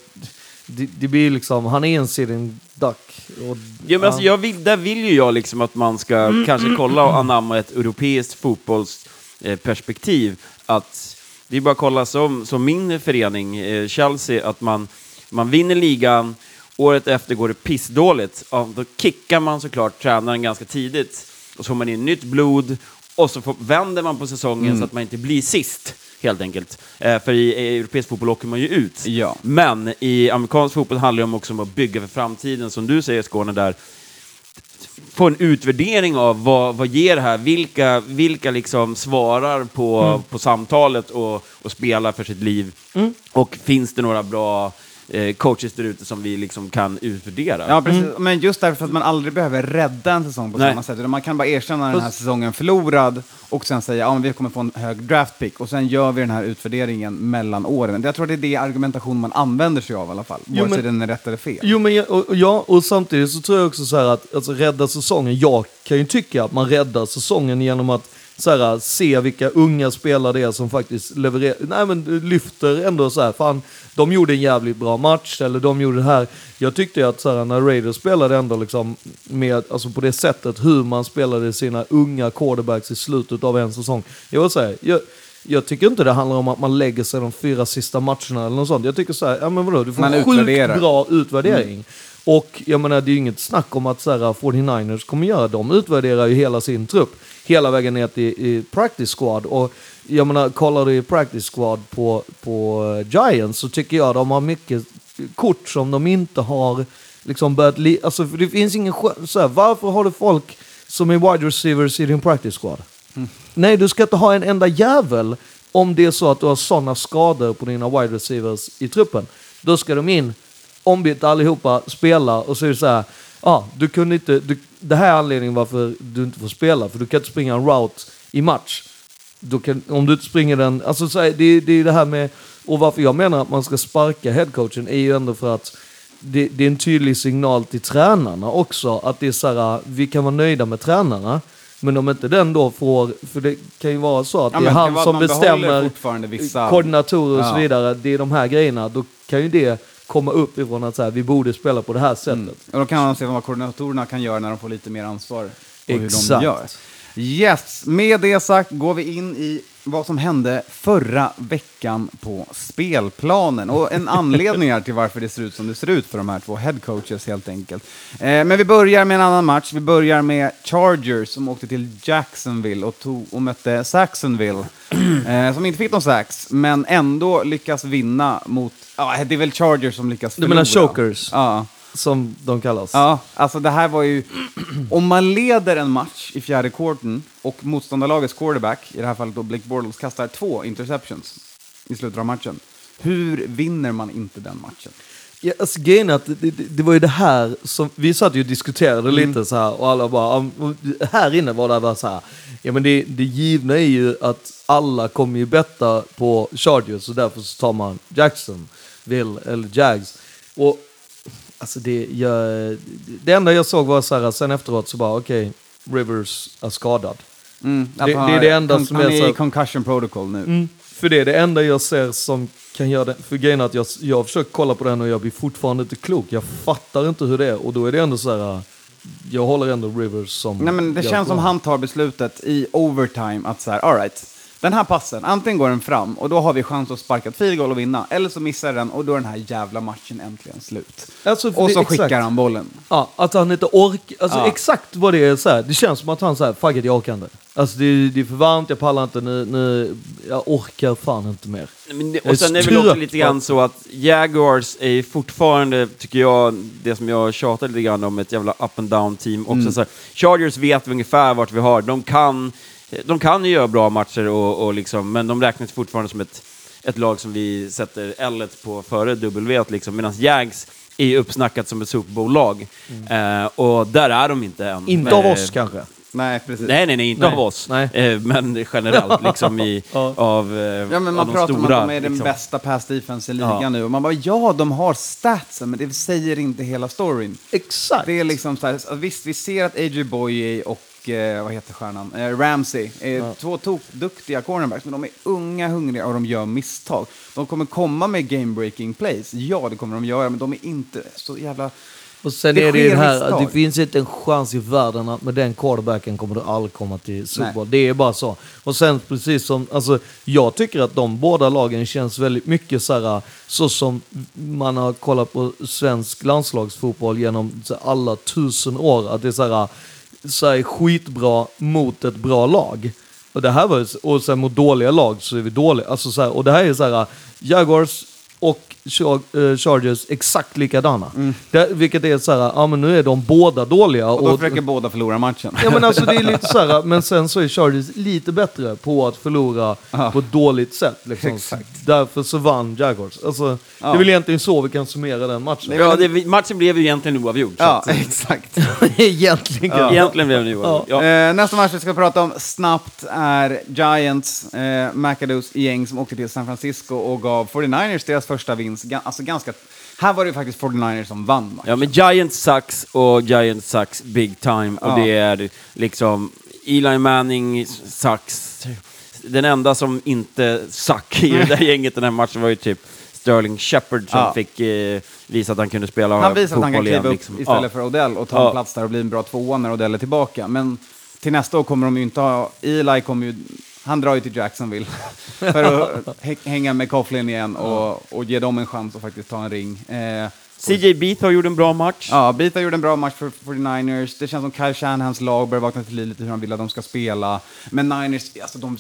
det, det blir liksom, han är en sitting duck. Och, Ja, men alltså, jag vill, där vill ju jag liksom att man ska kanske kolla och anamma ett europeiskt fotbollsperspektiv. att det är bara att kolla som, som min förening, eh, Chelsea, att man, man vinner ligan, året efter går det pissdåligt. Ja, då kickar man såklart tränaren ganska tidigt och så får man in nytt blod och så får, vänder man på säsongen så att man inte blir sist. Helt enkelt. Eh, för i, i europeisk fotboll åker man ju ut. Ja. Men i amerikansk fotboll handlar det om också om att bygga för framtiden, som du säger Skåne där. Få en utvärdering av vad, vad ger det här, vilka, vilka liksom svarar på, på samtalet och, och spelar för sitt liv. Och finns det några bra eh, coaches där ute som vi liksom kan utvärdera? Ja, precis. Men just därför att man aldrig behöver rädda en säsong på Nej. samma sätt. Utan man kan bara erkänna den här säsongen förlorad och sen säga att ja, men vi kommer få en hög draftpick och sen gör vi den här utvärderingen mellan åren. Jag tror att det är det argumentation man använder sig av i alla fall. Vare sig men- den är rätt eller fel. Jo, men och, och, ja, och samtidigt så tror jag också så här att alltså, rädda säsongen. Jag kan ju tycka att man räddar säsongen genom att så här, se vilka unga spelare det är som faktiskt levererar, nej men lyfter ändå så här, fan, de gjorde en jävligt bra match, eller de gjorde det här. Jag tyckte ju att så här, när Raiders spelade ändå liksom med, alltså på det sättet hur man spelade sina unga quarterbacks i slutet av en säsong. Jag vill säga, jag, jag tycker inte det handlar om att man lägger sig de fyra sista matcherna eller något sånt. Jag tycker så här, ja men vadå, du får Man en utvärderar. sjukt bra utvärdering. Och jag menar, det är ju inget snack om att så här, 49ers kommer göra. De utvärderar ju hela sin trupp. Hela vägen ner till i practice squad. Och jag menar, kollar du i practice squad på, på eh, Giants så tycker jag de har mycket kort som de inte har liksom börjat... Li- alltså, för det finns ingen så här, Varför har du folk som är wide receivers i din practice squad? Nej, du ska inte ha en enda jävel om det är så att du har sådana skador på dina wide receivers i truppen. Då ska de in, ombytta allihopa, spela och så är det så här, ja, du kunde inte, du, det här är anledningen varför du inte får spela, för du kan inte springa en route i match. Du kan, om du inte springer den, alltså så här, det, det är det här med, och varför jag menar att man ska sparka headcoachen är ju ändå för att det, det är en tydlig signal till tränarna också, att det är så här, ah, vi kan vara nöjda med tränarna, men om inte den då får, för det kan ju vara så att Ja, det är det han som bestämmer vissa- koordinatorer och så Ja. vidare, det är de här grejerna, då kan ju det komma upp ifrån att så här, vi borde spela på det här sättet. Och då kan man se vad koordinatorerna kan göra när de får lite mer ansvar på hur de Exakt. gör. Yes, med det sagt går vi in i vad som hände förra veckan på spelplanen. Och en anledning är till varför det ser ut som det ser ut för de här två headcoaches helt enkelt. Eh, men vi börjar med en annan match. Vi börjar med Chargers som åkte till Jacksonville och, tog, och mötte Saxonville. Eh, som inte fick någon sax, men ändå lyckas vinna mot... Ja, det är väl Chargers som lyckas Du menar förlora. chokers? Ja. Som de kallas. Ja, alltså det här var ju... Om man leder en match i fjärde quarten och motståndarlagets quarterback, i det här fallet då Blake Bortles, kastar två interceptions i slutet av matchen. Hur vinner man inte den matchen? Ja, alltså, grejen är att det, det, det var ju det här som, vi satt ju och diskuterade lite så här och alla bara, "Ja, och här inne var det bara så här, ja men det, det givna är ju att alla kommer ju betta på Chargers och därför så tar man Jacksonville eller Jags. Och alltså det, jag, det enda jag såg var så här, sen efteråt så bara okej, Rivers är skadad. Mm, Det- det är det enda han, som han är är i concussion protocol nu. Mm, för det är det enda jag ser som kan göra det. För grejen är att jag, jag har försökt kolla på den och jag blir fortfarande inte klok. Jag fattar inte hur det är och då är det ändå så här. Jag håller ändå Rivers som... Nej, men det känns som han tar beslutet i overtime att så här, all right, den här passen, antingen går den fram och då har vi chans att sparka ett field goal och vinna, eller så missar den och då är den här jävla matchen äntligen slut. Alltså, Och det- så exakt. skickar han bollen. Ja, att han inte orkar. Alltså Ja. exakt vad det är så här. Det känns som att han säger fuck it, jag orkar inte. Alltså det, det är för varmt, jag pallar inte, nu, nu, jag orkar fan inte mer. Men det, och sen är det väl också lite grann så att Jaguars är fortfarande, tycker jag, det som jag tjatar lite grann om, ett jävla up and down team också. Mm. Så här, Chargers vet ungefär vart vi har, de kan, de kan ju göra bra matcher, och, och liksom, men de räknas fortfarande som ett, ett lag som vi sätter L på före W, liksom, medan Jags är ju uppsnackat som ett Super Bowl-lag. Eh, och där är de inte än. Mm. Inte Men- av oss kanske. Nej, precis. Nej, nej, nej, inte Nej, av oss. nej. Eh, men generellt, liksom i, Ja. av, eh, Ja, men av man pratar om att de är den liksom. bästa pass defense i ligan Ja. nu. Och man bara, ja, de har statsen, men det säger inte hela storyn. Exakt. Det är liksom så här, visst, vi ser att A.J. Boye och, eh, vad heter stjärnan, eh, Ramsey är två tokduktiga cornerbacks, men de är unga, hungriga och de gör misstag. De kommer komma med game-breaking plays, ja det kommer de göra, men de är inte så jävla... Och sen Det är det ju här, det finns inte en chans i världen att med den quarterbacken kommer du aldrig komma till Super. Bowl. Det är bara så. Och sen precis som, alltså jag tycker att de båda lagen känns väldigt mycket så här, så som man har kollat på svensk landslagsfotboll genom alla tusen år. Att det är så här, så här skitbra mot ett bra lag. Och det här var och sen mot dåliga lag så är vi dåliga. Alltså så här, och det här är så här, Jaguars och Chargers exakt likadana. Det, vilket är så här, ja men nu är de båda dåliga. Och då försöker båda förlora matchen. Ja men alltså det är lite så här, men sen så är Chargers lite bättre på att förlora Ja. på ett dåligt sätt. Liksom. Exakt. Därför så vann Jaguars. Alltså, Det Ja. är väl egentligen så vi kan summera den matchen. Ja, det, matchen blev ju egentligen oavgjord. Ja, att- exakt. egentligen. Egentligen blev den oavgjord. Ja. Eh, nästa match vi ska prata om snabbt är Giants, eh, McAdoos gäng som åkte till San Francisco och gav 49ers deras första vinst. Ga- alltså ganska, här var det ju faktiskt 49ers som vann matchen. ja, men Giants sucks och Giants sucks big time. Och Ja. det är liksom Eli Manning sucks. Den enda som inte suck i det där gänget den här matchen var ju typ Sterling Shepard som Ja. fick eh, visa att han kunde spela Han visar att han kan kliva upp liksom. istället Ja. för Odell och ta Ja. en plats där och bli en bra tvåa när Odell är tillbaka. Men till nästa år kommer de ju inte ha... Eli kommer ju... Han drar ju till Jacksonville för att hä- hänga med Coughlin igen och, och ge dem en chans att faktiskt ta en ring. Eh, CJ Beath har gjort en bra match. Ja, Bita gjorde en bra match för 49ers. Det känns som Kyle Shanahans lag börjar vakna till liv lite hur han vill att de ska spela. Men Niners, alltså de,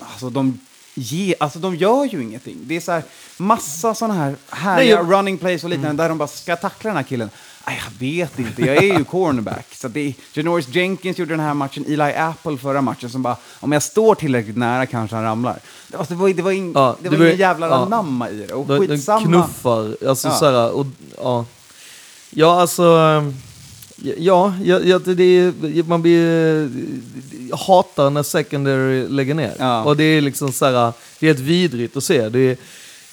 alltså de, ge, alltså de gör ju ingenting. Det är så här massa sådana här härliga Nej, jag- running plays och liknande där de bara ska tackla den här killen. Jag vet inte, jag är ju cornerback. Så det, är- Janoris Jenkins gjorde den här matchen, Eli Apple förra matchen som bara, om jag står tillräckligt nära kanske han ramlar. Det var, det var, det var, in, Ja, det var ingen jävla ja. anamma i det. Och De, de skitsamma. knuffar, alltså Ja. så här, och, ja. Ja, alltså, ehm, ja, ja, det är, man blir, jag hatar när secondary lägger ner. Ja. Och det är liksom så här, det är ett vidrigt att se. Det är,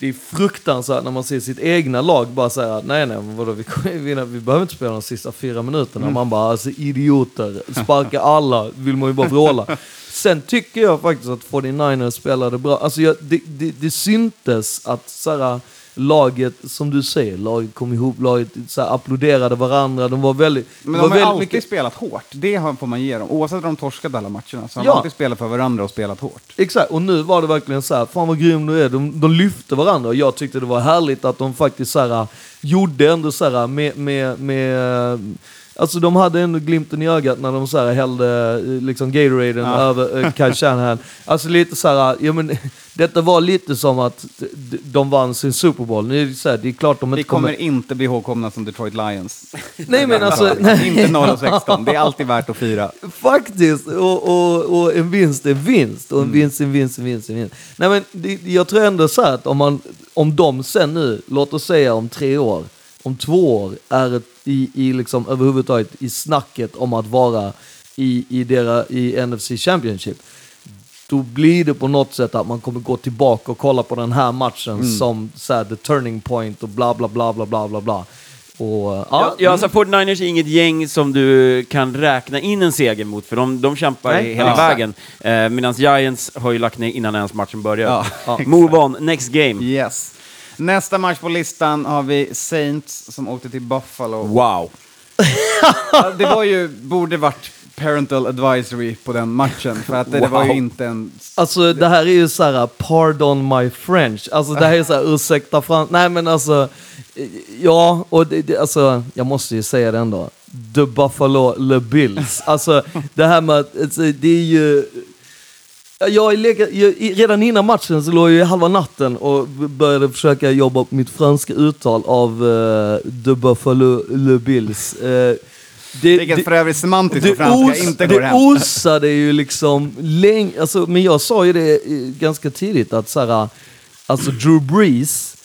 det är fruktansvärt när man ser sitt egna lag bara säga nej nej, vadå, vi, vinna, vi behöver inte spela de sista fyra minuterna. Man bara, alltså idioter, sparka alla, vill man ju bara vråla. Sen tycker jag faktiskt att 49ers spelade bra. Alltså jag, det, det, det syntes att så här, laget, som du säger, laget kom ihop, laget så här, applåderade varandra. De var väldigt... Men de var har väldigt alltid mycket- spelat hårt. Det har- får man ge dem. Oavsett om de torskade alla matcherna så har Ja. de alltid spelat för varandra och spelat hårt. Exakt, och nu var det verkligen så här, fan vad grym du är. De, de lyfte varandra och jag tyckte det var härligt att de faktiskt så här, gjorde ändå så här med, med, med Alltså de hade ändå glimten i ögat när de så här hällde eh, liksom Gatoraden Ja. över uh, Kyle Shanahan. Alltså lite så här, ja men detta var lite som att de vann sin Super Bowl. Nu är det, så här, det är klart de Vi inte kommer inte bli ihågkomna som Detroit Lions. Nej men alltså, nej. Inte 0 och 16. Det är alltid värt att fira. Faktiskt, och, och, och en vinst är vinst. Och en vinst är en vinst en vinst en vinst. Nej men det, jag tror ändå så här att om, man, om de sen nu, låt oss säga om tre år, om två år, är ett, i, i liksom överhuvudtaget i snacket om att vara i, i, dera, i NFC Championship. Då blir det på något sätt att man kommer gå tillbaka och kolla på den här matchen som så här, the turning point och bla bla bla bla bla bla bla. Och, ja, Ja, ja, alltså 49ers är inget gäng som du kan räkna in en seger mot, för de, de kämpar Nej, hela ja. vägen. Eh, Medan Giants har ju lagt ner innan ens matchen börjar. Ja, Ja. Move on, next game. Yes. Nästa match på listan har vi Saints som åkte till Buffalo. Wow. Det var ju, borde varit parental advisory på den matchen. För att det, det var ju Wow. inte en... Alltså det här är ju så här, pardon my French. Alltså det här är så här, ursäkta frans... Nej men alltså, ja, och det, det, alltså, jag måste ju säga det ändå. The Buffalo Le Bills. Alltså det här med att, alltså, det är ju... Jag, jag, redan innan matchen så låg jag i halva natten och började försöka jobba på mitt franska uttal av uh, The Buffalo Le Bills. Eh, det, Vilket för övrigt semantiskt på det, franska os, inte går det hem. osade ju liksom länge, alltså, men jag sa ju det eh, ganska tidigt att så här, alltså Drew Brees,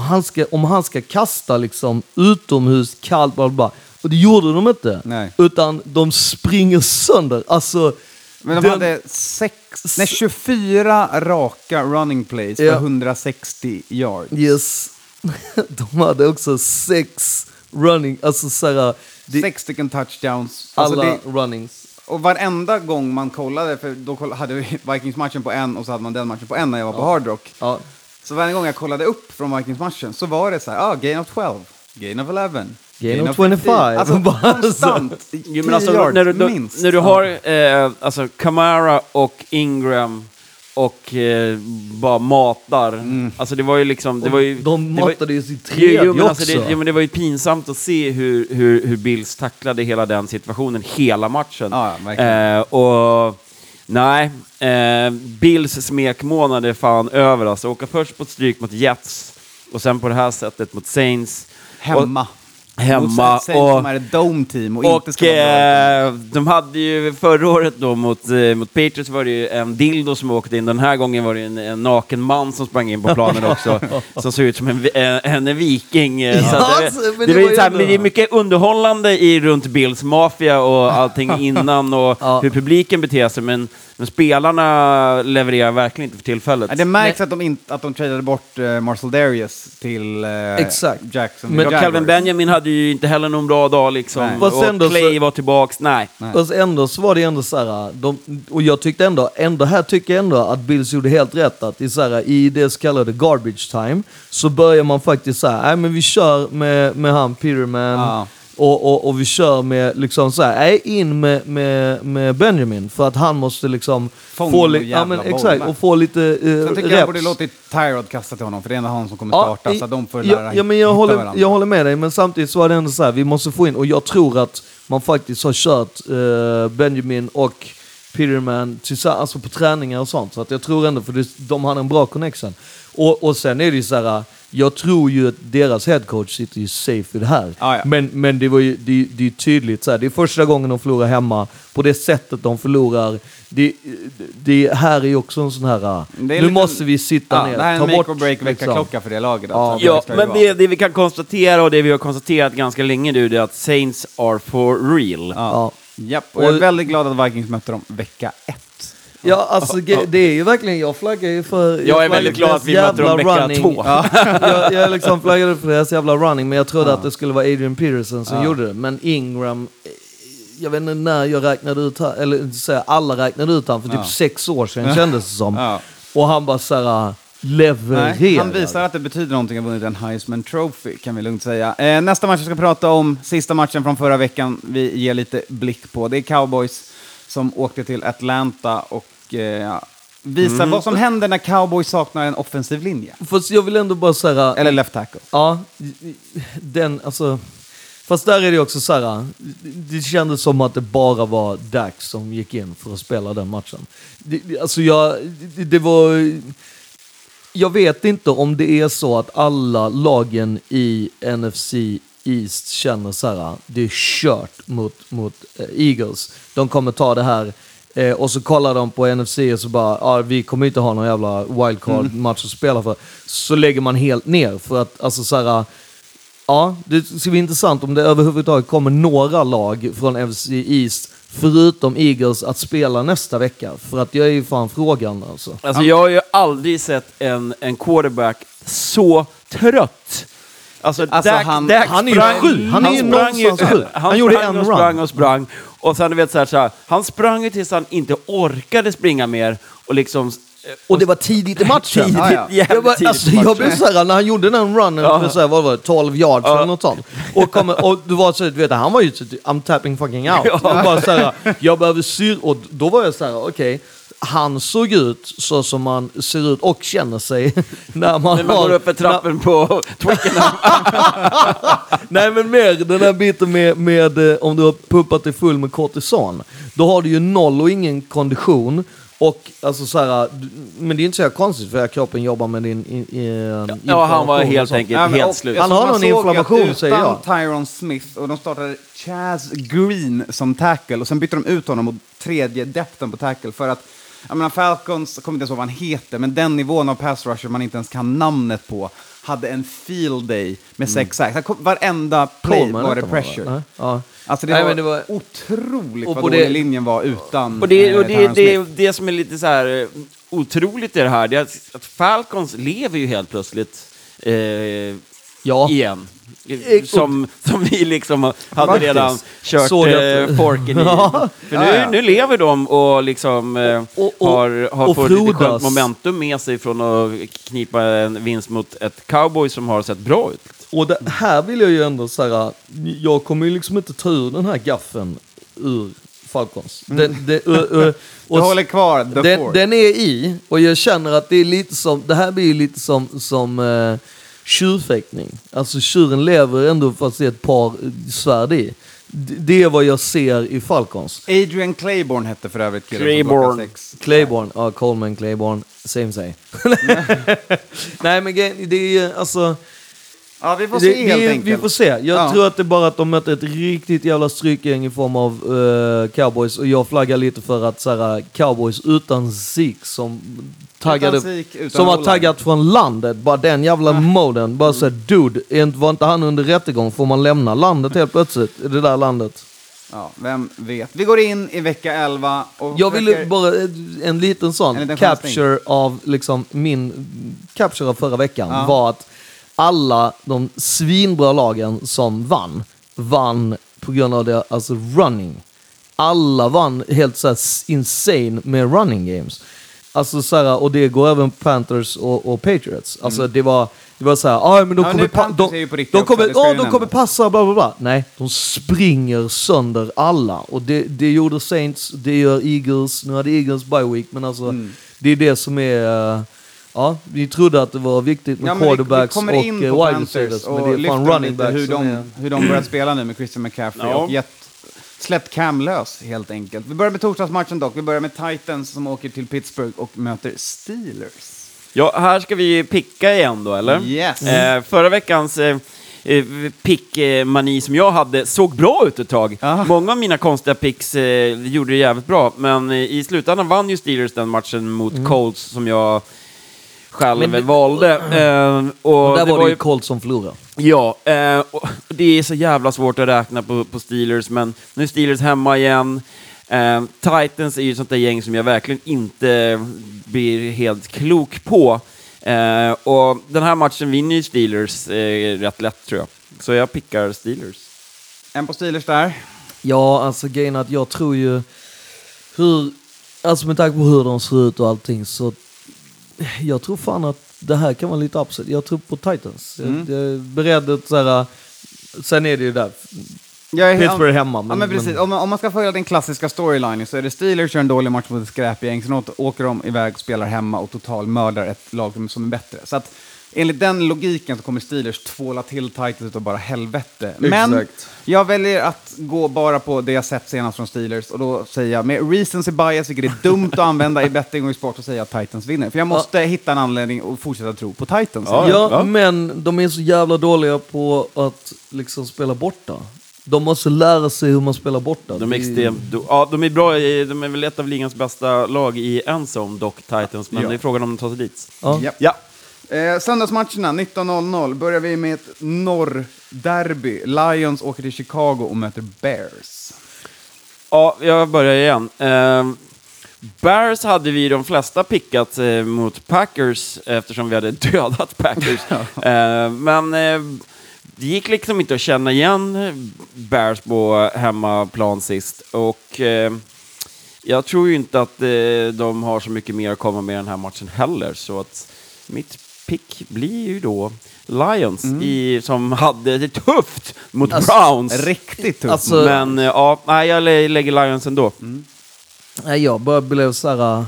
han ska, om han ska kasta liksom utomhus kallt, bla bla, bla, och det gjorde de inte. Nej. Utan de springer sönder. Alltså, Men de den- hade sex, nej, 24 raka running plays Ja. 160 yards. Yes. De hade också sex running, alltså så här, det, Sex stycken touchdowns. Alltså alla det, runnings. och varenda gång man kollade, för då hade vi Vikings-matchen på en och så hade man den matchen på en när jag var på Hard Rock. Ja. Så varje gång jag kollade upp från Vikings-matchen så var det så här, ah, gain of 12, gain of 11. Gain of 25. Alltså konstant. Jo, men alltså, 10 yards när, du, då, minst. när du har eh, alltså Kamara och Ingram och eh, bara matar. Alltså det var ju liksom... Det var ju, De matade ju sitt tredje jo, men alltså det, jo, men det var ju pinsamt att se hur, hur, hur Bills tacklade hela den situationen, hela matchen. Verkligen. eh, och nej, eh, Bills smekmånad är fan över alltså. Åka först på ett stryk mot Jets och sen på det här sättet mot Saints. Hemma. Hemma. Och, som är ett dome-team och, inte och ska eh, de hade ju förra året då mot, eh, mot Patriots var det ju en dildo som åkte in. Den här gången var det en, en naken man som sprang in på planen också. som såg ut som en, vi- en, en viking. eh, så det, men det, det var var ju ju så här, ändå- men det är mycket underhållande i runt Bills mafia och allting innan och Ja. hur publiken beter sig. Men, men spelarna levererar verkligen inte för tillfället. Det märks att de, inte, att de tradade bort uh, Marcel Darius till uh, Exakt. Jackson. Men Ja, Calvin Benjamin hade ju inte heller någon bra dag liksom. Nej. Och ändå så- Clay var tillbaks. Nej. Nej. Fast ändå så var det ändå så här, de, och jag tyckte ändå, ändå här tycker jag ändå att Bills gjorde helt rätt att i, så här, i det så kallade garbage time så börjar man faktiskt säga, nej men vi kör med, med han Peterman Ja. Och, och, och vi kör med liksom så här, nej in med, med, med Benjamin för att han måste liksom Fånga få, li- ja, men, exakt, och få lite uh, Sen tycker jag reps. borde låtit Tyrod kasta till honom, för det är ändå han som kommer starta, så att de får lära ja, ja, men jag håller, varandra. jag håller med dig, men samtidigt så var det ändå så här, vi måste få in, och jag tror att man faktiskt har kört eh, Benjamin och Peterman alltså på träningar och sånt. Så att jag tror ändå, för det, de hade en bra connection. Och, och sen är det ju så här, jag tror ju att deras headcoach sitter ju safe i det här. Ja, ja. Men, men det, var ju, det, det är tydligt, så här, det är första gången de förlorar hemma, på det sättet de förlorar. Det, det här är ju också en sån här, är nu lite- måste vi sitta Ja, ner, det här är en ta make bort, or break liksom. vecka-klocka för det laget. Ja. Alltså. Ja, ju men det, det vi kan konstatera och det vi har konstaterat ganska länge nu, det är att Saints are for real. Ja. Japp, och jag är Och- väldigt glad att Vikings mötte dem vecka ett. Ja, alltså det är ju verkligen, jag flaggar ju för... Jag är väldigt glad att vi möter dem vecka två. jag, jag liksom flaggade för deras jävla running, men jag trodde att det skulle vara Adrian Peterson som Ja. gjorde det. Men Ingram, eh, jag vet inte när jag räknade ut eller här, alla räknade ut han för typ Ja. sex år sedan kändes det som. Ja. Och han bara såhär, levererar. Nej, han visar att det betyder någonting att ha vunnit en Heisman Trophy, kan vi lugnt säga. Eh, nästa match vi ska prata om, sista matchen från förra veckan, vi ger lite blick på. Det är Cowboys som åkte till Atlanta och eh, visar vad som händer när Cowboys saknar en offensiv linje. Fast jag vill ändå bara säga... Eller left tackle. Ja, den, alltså... Fast där är det också så här, det kändes som att det bara var Dax som gick in för att spela den matchen. Det, det- alltså jag, det, det var... Jag vet inte om det är så att alla lagen i NFC East känner så här, det är kört mot, mot eh, Eagles. De kommer ta det här. Eh, och så kollar de på NFC och så bara, ah, vi kommer inte ha någon jävla wildcard-match att spela för. Så lägger man helt ner för att, alltså så här, Ja, det ska bli intressant om det överhuvudtaget kommer några lag från NFC East, förutom Eagles, att spela nästa vecka. För att jag är ju fan frågan alltså. Alltså jag har ju aldrig sett en, en quarterback så trött. Alltså, Alltså, Dak, han- Dak han är ju sprang- sju. Han är ju någonstans sju. Han, Han gjorde sprang en och run. sprang och sprang. Och sen du vet så här, så här, han sprang ju tills han inte orkade springa mer och liksom... Och det var tidigt i matchen. Tidigt, Ja, ja. Jag, bara, alltså, jag blev såhär, när han gjorde den runnen Ja. för så här, vad var det, 12 yards eller något sånt. Och, kommer, och du var så, du vet, han var ju så, I'm tapping fucking out. Ja. Jag, bara, så här, jag behöver syr... Och då var jag så här, okej. Han såg ut så som man ser ut och känner sig när man När man har... går upp för trappen på Twickenham. Nej men mer den här biten med, med eh, om du har pumpat dig full med kortison. Då har du ju noll och ingen kondition. Och alltså så här, men det är inte så konstigt för att kroppen jobbar med din i, i, Ja, han var helt enkelt Ja, helt slut. Han har någon inflammation, säger jag. Utan Tyron Smith och de startade Chaz Green som tackle och sen bytte de ut honom mot tredje depten på tackle för att jag menar, Falcons, jag kommer inte ens ihåg vad han heter, men den nivån av pass rusher man inte ens kan namnet på hade en field day med sex sacks. Kom- Varenda play Coleman var det pressure. Nej? Ja. Alltså det, Nej, var det var- otroligt Och vad på dålig det- linjen var utan Och det, eh, och det, Tyron det, Smith. det som är lite så här eh, otroligt i det här, det är att, att Falcons lever ju helt plötsligt eh, Ja. igen. Eh, Som, som vi liksom hade redan kört Såg att- eh, forken i. För nu, nu lever de och liksom eh, Och- och- har, har och fått lite frodas. skönt momentum med sig från att knipa en vinst mot ett cowboy som har sett bra ut. Och det här vill jag ju ändå säga, jag kommer ju liksom inte ta ur den här gaffen ur Falcons. Den, det, ö, ö, Du och håller kvar the den, force. den är i, och jag känner att det är lite som, det här blir ju lite som, som uh, tjurfäktning. Alltså tjuren lever ändå fast det är ett par eh, svärd i. D- Det är vad jag ser i Falcons. Adrian Claiborne hette för övrigt killen från Claiborne. klockan sex. Claiborne, ja Coleman, Claiborne, same same. Nej men grejen- det är ju alltså... Ja, vi får Det, se helt det, enkelt. vi får se. Jag Ja. tror att det är bara att de möter ett riktigt jävla strykgäng i form av eh, cowboys. Och jag flaggar lite för att så här, cowboys utan Zeke som taggade... Som har O-line. taggat från landet. Bara den jävla moden. Bara såhär, dude, var inte han under rättegång? Får man lämna landet helt plötsligt? Det där landet? Ja, vem vet. Vi går in i vecka 11 och Jag ville försöker- bara, eh, en liten sån En liten capture av liksom min capture av förra veckan Ja. var att alla de svinbra lagen som vann, vann på grund av det, alltså running. Alla vann helt så insane med running games. Alltså så här, och det går även Panthers och, och Patriots. Alltså det var, det var så här, ah, men de Ja, kommer, pa- de, de också, kommer, det ska ja, vi de kommer passa, bla bla bla. Nej, de springer sönder alla. Och det, det gjorde Saints, det gör Eagles. Nu hade Eagles bye week, men alltså Mm. det är det som är... eh, Ja, vi trodde att det var viktigt med Ja, vi- quarterbacks vi kommer och eh, wide Panthers receivers, men och det är fan running lite backs hur de, är... hur de börjat spela nu med Christian McCaffrey Ja. och gett, släppt Cam lös helt enkelt. Vi börjar med torsdagsmatchen dock. Vi börjar med Titans som åker till Pittsburgh och möter Steelers. Ja, här ska vi picka igen då, eller? Yes. Eh, förra veckans eh, eh, pick-mani som jag hade såg bra ut ett tag. Ja. Många av mina konstiga picks eh, gjorde det jävligt bra, men eh, i slutändan vann ju Steelers den matchen mot Colts som jag själv Men det- valde. Eh, och Och där det var det ju Colts som förlorade. Ja, eh, och det är så jävla svårt att räkna på, på Steelers, men nu är Steelers hemma igen. Eh, Titans är ju ett sånt där gäng som jag verkligen inte blir helt klok på. Eh, och den här matchen vinner ju Steelers eh, rätt lätt tror jag. Så jag pickar Steelers. En på Steelers där. Ja, alltså grejen att jag tror ju hur, alltså med tanke på hur de ser ut och allting så jag tror fan att det här kan vara lite upset. Jag tror på Titans. Mm. Jag, jag är beredd att så här, sen är det ju där, Jag är Pittsburgh hemma. Ja, men precis. Om, man- om man ska följa den klassiska storylinen så är det Steelers kör en dålig match mot ett skräpgäng, sen åker de iväg och spelar hemma och totalmördar ett lag som- som är bättre. Så att enligt den logiken så kommer Steelers tvåla till Titans utav bara helvete. Men Exakt. jag väljer att gå bara på det jag sett senast från Steelers och då säger jag med recency bias, vilket är dumt att använda i betting och i sport, säger jag att Titans vinner. För jag måste hitta en anledning att fortsätta tro på Titans. Ja, Ja, ja. men de är så jävla dåliga på att liksom spela borta. De måste lära sig hur man spelar borta. De är extremt... Ja, de är bra i, De är väl ett av ligans bästa lag i en zone, dock Titans, men Ja. det är frågan om de tar sig dit. Ja. Ja. Eh, söndagsmatcherna 19.00 börjar vi med ett norrderby. Lions åker till Chicago och möter Bears. Ja, jag börjar igen. Eh, Bears hade vi de flesta pickat eh, mot Packers eftersom vi hade dödat Packers. eh, men det gick liksom inte att känna igen Bears på hemmaplan sist. Och eh, jag tror ju inte att eh, de har så mycket mer att komma med i den här matchen heller. Så att mitt pick blir ju då Lions, i, som hade det tufft mot Alltså, Browns. Riktigt tufft. Alltså- Men ja, nej, jag lä- lägger Lions ändå. Nej, jag bara blev så här...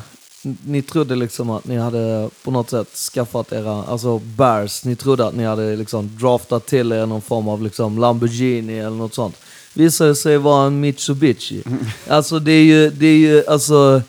Ni trodde liksom att ni hade på något sätt skaffat era, alltså Bears, ni trodde att ni hade liksom draftat till er någon form av liksom Lamborghini eller något sånt. Visade sig vara en Mitsubishi. Alltså det är ju, det är ju alltså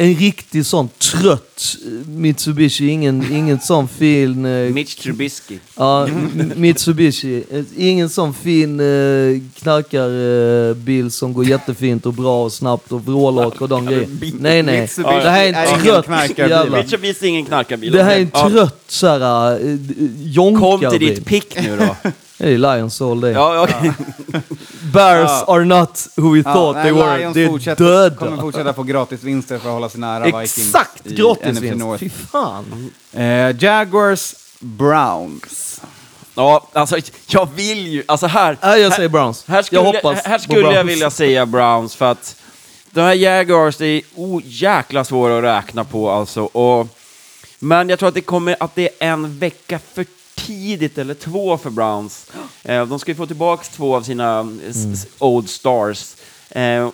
en riktig sån trött eh, Mitsubishi, ingen, ingen sån fin... eh, Mitch Trubisky. Ja, Mitsubishi. Eh, Ingen sån fin eh, knarkarbil som går jättefint och bra och snabbt och vrålak och de grejer. Nej, nej. Mitsubishi Det här är en ingen trött jävla... Mitsubishi är ingen knarkarbil. Det här är en trött såhär eh, Kom till jonkarbil. ditt pick nu då. Det är Lions all day. ja, okej. Bears Ja. are not who we Ja, thought nej, they were. Lions Det är fortsätter, kommer döda. fortsätta få gratisvinster för att hålla sig nära Vikings Exakt i gratis NFC vinst. North. Fy fan. Eh, Jaguars, Browns. ja, alltså jag vill ju, alltså här. Nej, jag här- säger Browns. Här skulle, jag hoppas här skulle jag Browns. vilja säga Browns för att de här Jaguars, det är oh, jäkla svåra att räkna på alltså. Och, men jag tror att det kommer att det är en vecka för tidigt eller två för Browns. Eh, de ska ju få tillbaka två av sina mm. old stars. Eh,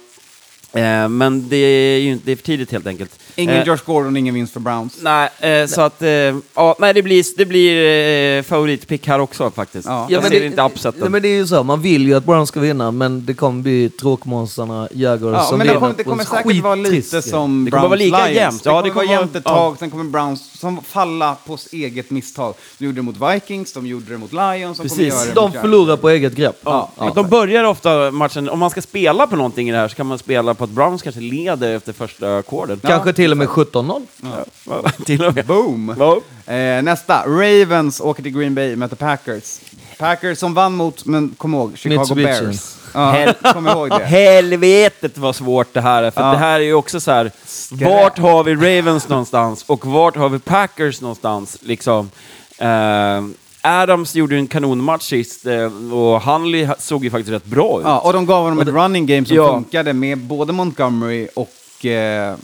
eh, men det är ju inte, det är för tidigt helt enkelt. Ingen Eh, Josh Gordon, ingen vinst för Browns. Nej, eh, så att, eh, ja, nej det blir, det blir eh, favoritpick här också faktiskt. Ja. jag men ser det- inte upseten. Ja, men det är ju så, man vill ju att Browns ska vinna, men det kommer bli tråkmånsarna Jaguars Ja, som men det kommer, det kommer säkert vara lite som Det Browns vara lika Lions. jämnt. Det Ja, kommer det vara kommer jämnt ett vara- tag, sen kommer Browns som falla på eget misstag. De gjorde det mot Vikings, de gjorde det mot Lions, de kommer Precis. göra det De förlorar på eget grepp. Ja, de börjar ofta matchen, om man ska spela på någonting i det här så kan man spela på att Browns kanske leder efter första ackordet. Kanske till och med 17-0. Ja, till och med. Boom! Ja. Eh, nästa, Ravens åker till Green Bay, möter Packers. Packers som vann mot, men kom ihåg, Chicago Mitsubishi. Bears. Ja, kom ihåg det. Helvetet vad svårt det här är, för Ja. det här är ju också så här, vart har vi Ravens någonstans och vart har vi Packers någonstans? Liksom. Eh, Adams gjorde en kanonmatch sist eh, och Hunley ha- såg ju faktiskt rätt bra ut. Ja, och de gav honom ett running game som Ja. funkade med både Montgomery och, eh,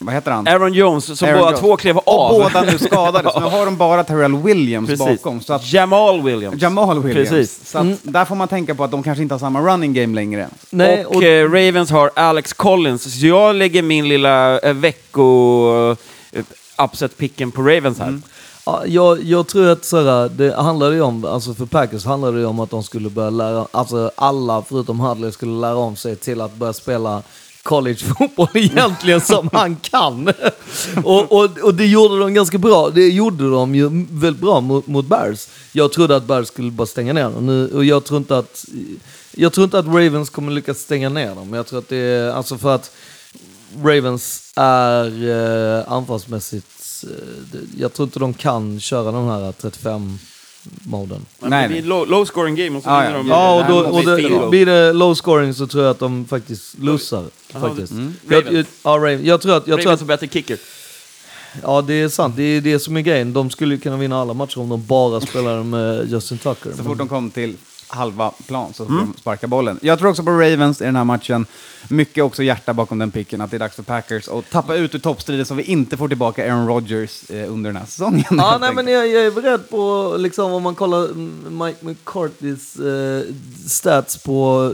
vad heter han? Aaron Jones, som Aaron båda Jones. två klev Och av. båda nu skadade, så nu har de bara Terrell Williams Precis. bakom. Så att Jamal Williams. Jamal Williams. Precis. Så att där får man tänka på att de kanske inte har samma running game längre. Nej, och och, eh, Ravens har Alex Collins, så jag lägger min lilla eh, vecko eh, på Ravens här. ja, jag, jag tror att såhär, det handlade ju om, alltså för Packers handlade det om att de skulle börja lära, alltså alla förutom Hadley skulle lära om sig till att börja spela collegefotboll egentligen som han kan. och, och, och det gjorde de ganska bra. Det gjorde de ju väldigt bra mot, mot Bears. Jag trodde att Bears skulle bara stänga ner dem. Nu, och jag tror inte att jag tror inte att Ravens kommer lyckas stänga ner dem. Jag tror att det är, alltså för att Ravens är eh, anfallsmässigt, eh, jag tror inte de kan köra den här 35... 35-moden. Men Nej, det blir low, low scoring game och så vinner ja. de. Ja, och, det då, och blir det, blir det low scoring så tror jag att de faktiskt lussar. Faktiskt. Jag, Ravens. jag, ja, Ravens. Jag tror att, jag tror Ravens att har bättre kicker. ja, det är sant. Det är det som är grejen. De skulle ju kunna vinna alla matcher om de bara spelade med Justin Tucker. Så fort de kom till halva plan så får Mm. de sparka bollen. Jag tror också på Ravens i den här matchen. Mycket också hjärta bakom den picken, att det är dags för Packers att tappa ut ur toppstriden så vi inte får tillbaka Aaron Rodgers eh, under den här säsongen. Ja, nej, men jag, jag är beredd på, liksom, om man kollar mm, Mike McCartys eh, stats på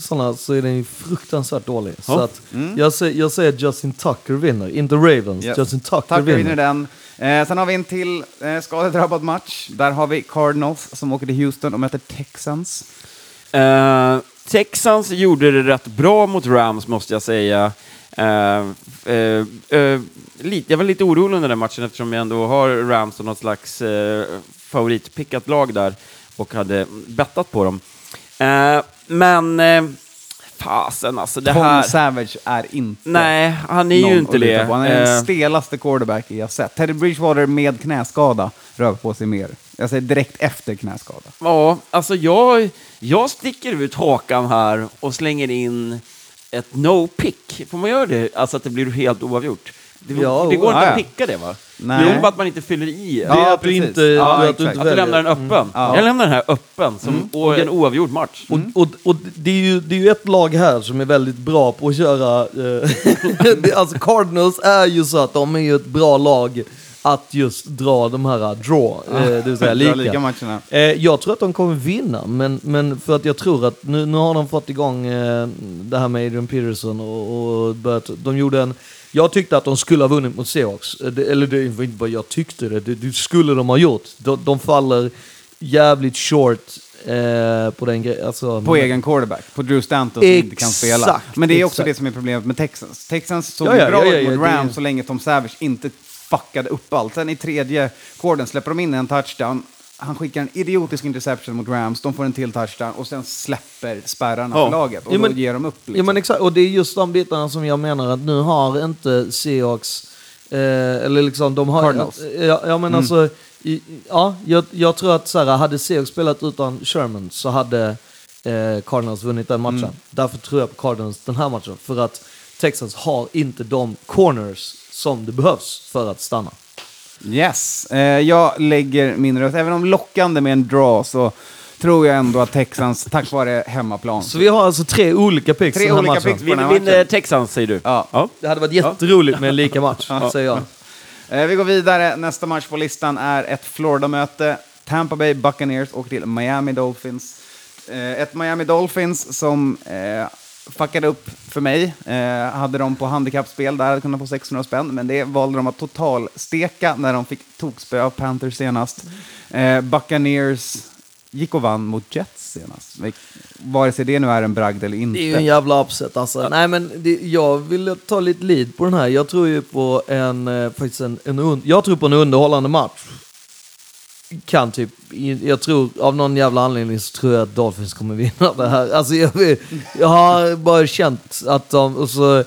sådana så är den ju fruktansvärt dålig. Så Ja. att jag, säger, jag säger Justin Tucker vinner, inte Ravens. Yes. Justin Tucker, Tucker vinner. vinner den. Eh, sen har vi en till eh, skadedrabbad match. Där har vi Cardinals som åker till Houston och möter Texans. Eh, Texans gjorde det rätt bra mot Rams, måste jag säga. Eh, eh, eh, jag var lite orolig under den matchen eftersom jag ändå har Rams som något slags eh, favoritpickat lag där och hade bettat på dem. Eh, men eh, fasen alltså, det Tom här... Savage är inte Nej, han är ju inte det. på. Han är den Eh, stelaste quarterback jag sett. Teddy Bridgewater med knäskada rör på sig mer. Jag säger direkt efter knäskada. Ja, alltså jag, jag sticker ut hakan här och slänger in ett no-pick. Får man göra det? Alltså att det blir helt oavgjort? Det, Ja, det går inte ja, att picka det va? Nej. Det är bara att man inte fyller i. Det är Ja, att du inte, Ja, att du inte Att du lämnar den öppen. Ja. Jag lämnar den här öppen, som och en oavgjord match. Och, och, och det, är ju, det är ju ett lag här som är väldigt bra på att köra... Eh, det, alltså Cardinals är ju så att de är ju ett bra lag att just dra de här draw, eh, det vill säga lika. lika matcherna. Eh, jag tror att de kommer vinna, men, men för att jag tror att nu, nu har de fått igång eh, det här med Adrian Peterson och, och börjat, de gjorde en... Jag tyckte att de skulle ha vunnit mot Seahawks. Eh, det- Eller det var inte bara jag tyckte det, det, det skulle de ha gjort. De, de faller jävligt short eh, på den grejen. Alltså, På egen quarterback, på Drew Stanton som inte kan spela. Exakt, Men det är också exakt. det som är problemet med Texans. Texans såg Ja, ja, bra ja, ja, mot det Rams så länge Tom Savage inte fuckade upp allt. Sen i tredje quartern släpper de in en touchdown. Han skickar en idiotisk interception mot Rams, de får en till touchdown och sen släpper spärrarna Ja. för laget. Och Ja, men- då ger de upp. Ja Liksom. men exakt, och det är just de bitarna som jag menar att nu har inte Seahawks, eh, eller liksom de har... Cardinals. Ja, ja men alltså, i, ja, jag, jag tror att så här, hade Seahawks spelat utan Sherman så hade eh, Cardinals vunnit den matchen. Därför tror jag på Cardinals den här matchen, för att Texans har inte de corners som det behövs för att stanna. Yes, eh, jag lägger min röst. Även om lockande med en draw så tror jag ändå att Texans, tack vare hemmaplan. Så vi har alltså tre olika picks Tre olika picks. på den här Vinner. Texans, säger du? Ja. ja. Det hade varit jätteroligt med en lika match, säger jag. Eh, vi går vidare. Nästa match på listan är ett Florida-möte. Tampa Bay Buccaneers åker till Miami Dolphins. Eh, ett Miami Dolphins som eh, fuckade upp för mig. Eh, hade de på handikappspel där hade kunnat få 600 spänn, men det valde de att totalsteka när de fick tokspö av Panthers senast. Eh, Buccaneers gick och vann mot Jets senast. Vare sig det nu är en bragd eller inte. Det är ju en jävla upset alltså. Nej men det, jag vill ta lite lead på den här. Jag tror ju på en, eh, faktiskt en, en, jag tror på en underhållande match. Kan typ, jag tror av någon jävla anledning så tror jag att Dolphins kommer vinna det här. Alltså jag, jag har bara känt att de, och så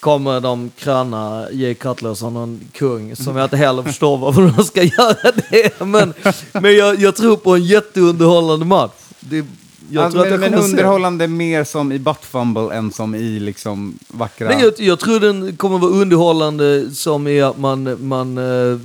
kommer de kröna Jay Cutler som någon kung som jag inte heller förstår varför de ska göra det. Men, men jag, jag tror på en jätteunderhållande match. Det, jag Alltså, tror att men, jag men kommer se- underhållande mer som i butt fumble än som i liksom vackra... Nej, jag, jag tror den kommer vara underhållande som är att man, man eh,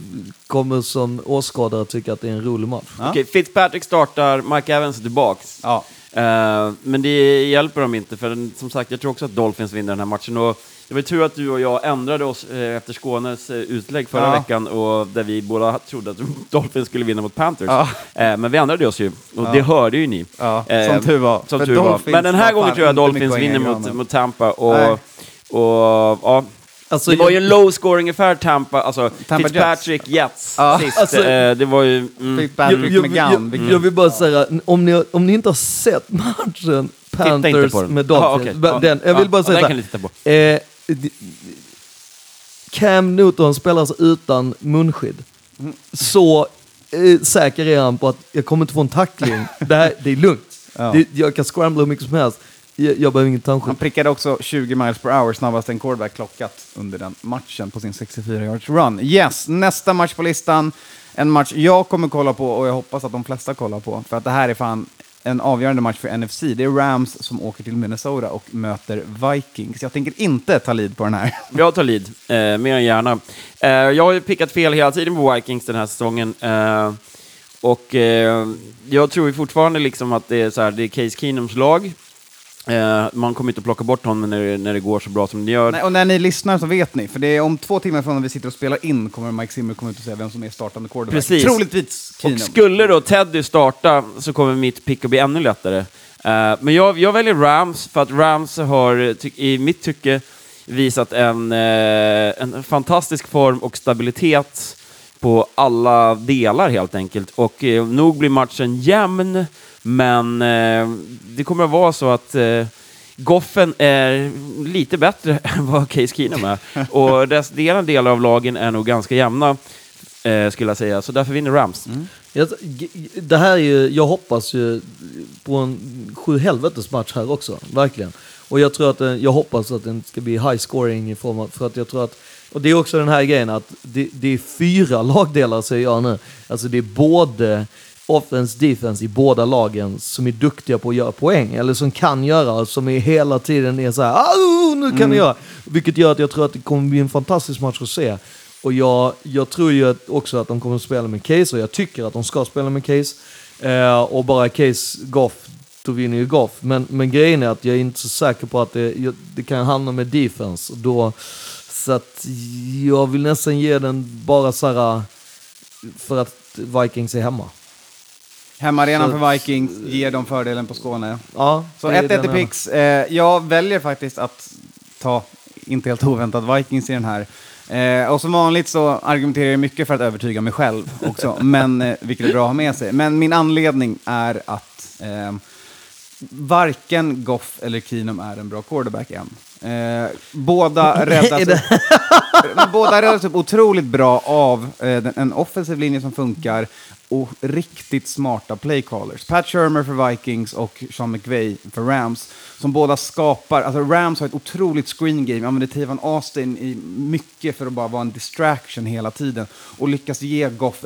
kommer som åskådare tycka att det är en rolig match. Ja. Okej, Fitzpatrick startar, Mike Evans är tillbaks. Ja. Eh, men det hjälper dem inte, för den- som sagt, jag tror också att Dolphins vinner den här matchen. Och det var tur att du och jag ändrade oss eh, efter Skånes eh, utlägg förra Ja. veckan, och där vi båda trodde att Dolphins skulle vinna mot Panthers. Ja. Eh, men vi ändrade oss ju, och Ja. det hörde ju ni. Ja, Eh, som tur var. Som För tur var. Dolphins Men den här var gången fan tror jag inte Dolphins mycket vinner mot, mot Tampa. Nej. Och, och, ja. Alltså, det var ju en low scoring affär, Tampa. Alltså, Tampa Fitzpatrick Jets, Ja. sist. Alltså- eh, det var ju... Mm. Fitzpatrick jag, jag, jag, jag vill bara säga, om ni, om ni inte har sett matchen inte Panthers på den. med Dolphins, okej. Ja. den, jag vill bara ja, säga den så kan här, ni titta på. eh, d- Cam Newton spelar alltså utan munskydd. Så eh, säker är han på att jag kommer inte få en tackling. det, här, det är lugnt. Ja. Det, jag kan scrambla hur mycket som helst. Jag, jag behöver inget Han tandskydd. prickade också 20 miles per hour snabbast en quarterback klockat under den matchen på sin 64 yards run. Yes, nästa match på listan. En match jag kommer kolla på och jag hoppas att de flesta kollar på. För att det här är fan en avgörande match för NFC. Det är Rams som åker till Minnesota och möter Vikings. Jag tänker inte ta lead på den här. Jag tar lead, eh, mer än gärna. Eh, jag har ju pickat fel hela tiden på Vikings den här säsongen. Eh, och eh, jag tror ju fortfarande liksom att det är, så här, det är Case Keenums lag. Eh, man kommer inte att plocka bort honom när det, när det går så bra som det gör. Nej, och när ni lyssnar så vet ni, för det är om två timmar från när vi sitter och spelar in kommer Mike Zimmer komma ut och säga vem som är startande quarterback. Precis. Troligtvis Keenum. Och skulle då Teddy starta så kommer mitt pick att bli ännu lättare. Eh, men jag, jag väljer Rams för att Rams har ty- i mitt tycke visat en, eh, en fantastisk form och stabilitet på alla delar helt enkelt. Och eh, nog blir matchen jämn, men eh, det kommer att vara så att eh, Goffen är lite bättre än vad Case Keenum är. Och resterande delar av lagen är nog ganska jämna, eh, skulle jag säga. Så därför vinner Rams. Jag, g- det här är ju, jag hoppas ju på en sju helvetes match här också, verkligen. Och jag tror att den, jag hoppas att den ska bli high scoring i form av, för att jag tror att, och det är också den här grejen att det, det är fyra lagdelar säger jag nu. Alltså det är både offense, defense i båda lagen som är duktiga på att göra poäng, eller som kan göra, som är hela tiden är så här, "Au, nu kan ni göra. Vilket gör att jag tror att det kommer bli en fantastisk match att se. Och jag, jag tror ju att också att de kommer att spela med Case, och jag tycker att de ska spela med Case. Eh, och bara Case Goff, då vinner ju Goff. Men, men grejen är att jag är inte så säker på att det, jag, det kan handla med defense. Då, så att jag vill nästan ge den bara så här för att Vikings är hemma. Hemmaarenan för Vikings ger dem fördelen på Skåne. Ja, Så det är 1-1 den i jag- picks. Eh, jag väljer faktiskt att ta, inte helt oväntat, Vikings i den här. Eh, och som vanligt så argumenterar jag mycket för att övertyga mig själv också, men, eh, vilket är bra att ha med sig. Men min anledning är att eh, varken Goff eller Keenum är en bra quarterback än. Eh, båda räddas båda räddas upp otroligt bra av eh, den, en offensiv linje som funkar och riktigt smarta playcallers. Pat Shermer för Vikings och Sean McVay för Rams, som båda skapar, alltså Rams har ett otroligt screen game, använder Tevan Austin i mycket för att bara vara en distraction hela tiden och lyckas ge Goff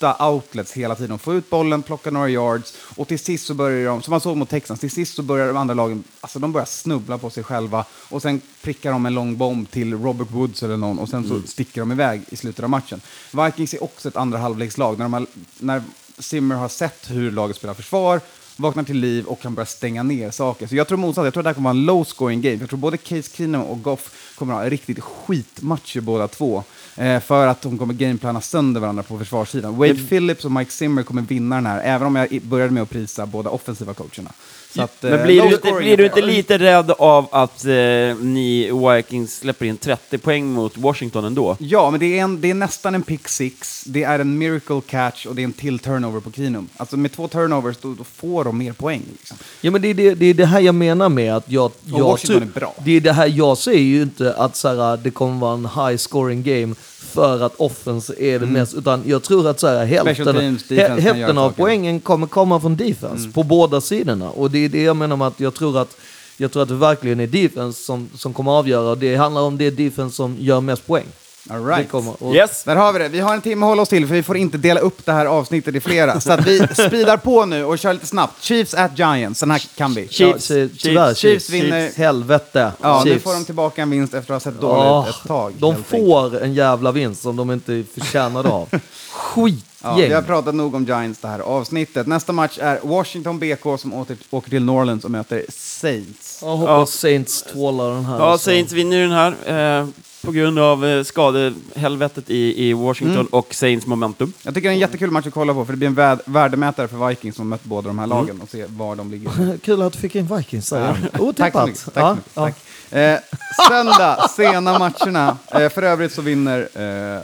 lätta outlets hela tiden. Få ut bollen, plocka några yards och till sist så börjar de, som man såg mot Texans, till sist så börjar de andra lagen, alltså de börjar snubbla på sig själva och sen prickar de en lång bomb till Robert Woods eller någon och sen så sticker de iväg i slutet av matchen. Vikings är också ett andra halvlekslag när, de har, när Zimmer har sett hur laget spelar försvar, vaknar till liv och kan börja stänga ner saker. Så jag tror motsatt, jag tror att det här kommer vara en low scoring game. Jag tror både Case Keenum och Goff kommer ha riktigt skitmatcher båda två. Eh, för att de kommer gameplana sönder varandra på försvarssidan. Wade Phillips och Mike Zimmer kommer vinna den här, även om jag började med att prisa båda offensiva coacherna. Så att, eh, Men blir du, inte, blir du inte lite rädd av att eh, ni Vikings släpper in 30 poäng mot Washington ändå? Ja, men det är, en, det är nästan en pick six, det är en miracle catch och det är en till turnover på Keenum. Alltså med två turnovers, då, då får de mer poäng. Liksom. Ja men det är det, det är det här jag menar med att jag... jag Washington tror- är bra. Det är det här jag säger ju inte att så här, det kommer vara en high scoring game för att offense är det mest, utan jag tror att så här, hälften, Mm. teams, hälften av poängen kommer komma från defense på båda sidorna. Och det är det jag menar med att jag tror att jag tror att det verkligen är defense som, som kommer avgöra det handlar om det defense som gör mest poäng. All Det right. kommer, och, Yes! Där har vi det. Vi har en timme att hålla oss till för vi får inte dela upp det här avsnittet i flera. Så att vi speedar på nu och kör lite snabbt. Chiefs at Giants, den här kan vi. Ja, Chiefs, tyvärr, Chiefs vinner. Helvete. Ja, nu Chiefs. får de tillbaka en vinst efter att ha sett dåligt Ja, ut ett tag. de helt enkelt. får en jävla vinst som de inte är förtjänade av. Skitgäng. Ja, vi har pratat nog om Giants det här avsnittet. Nästa match är Washington BK som åter, åker till Norlands och möter Saints. Jag hoppas Saints tvålar den här. Ja, alltså. Saints vinner den här eh, på grund av eh, skadehelvetet i, i Washington och Saints momentum. Jag tycker det är en jättekul match att kolla på för det blir en värd, värdemätare för Vikings som mött båda de här lagen och se var de ligger. Kul att du fick in Vikings där. Otippat. Tack så mycket. Tack Ja, så mycket. Tack. Eh, söndag, sena matcherna. Eh, för övrigt så vinner eh,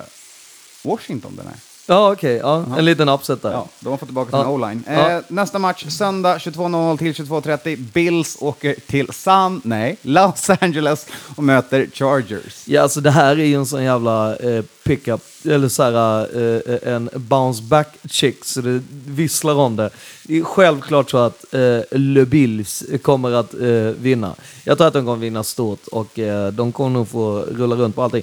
Washington den här. Ja, okej. ja. En liten upset där. Ja, de har fått tillbaka sin Ja. o-line. Eh, Ja. Nästa match, söndag 22.00 till 22.30. Bills åker till San, nej, Los Angeles och möter Chargers. Ja, alltså det här är ju en sån jävla eh, pickup, eller så här, eh, en bounce back chick, så det visslar om det. Det är självklart så att eh, Le Bills kommer att eh, vinna. Jag tror att de kommer vinna stort och eh, de kommer nog få rulla runt på allting.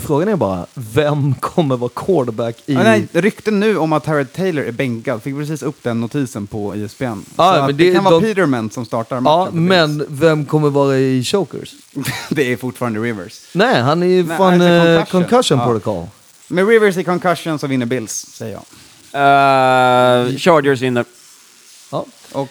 Frågan är bara, vem kommer vara quarterback i... Ah, nej, rykten nu om att Harrod Taylor är bänkad. Fick precis upp den notisen på E ISBN. Ja, Så men att det, det- kan vara de- Peterman som startar Ja, matchen. för men vem kommer vara i chokers? Det är fortfarande Rivers. Nej, han är ju från han är eh, concussion. concussion Ja. protocol. Med Rivers i concussion så vinner Bills, säger jag. Eh, Chargers vinner. Ja. Och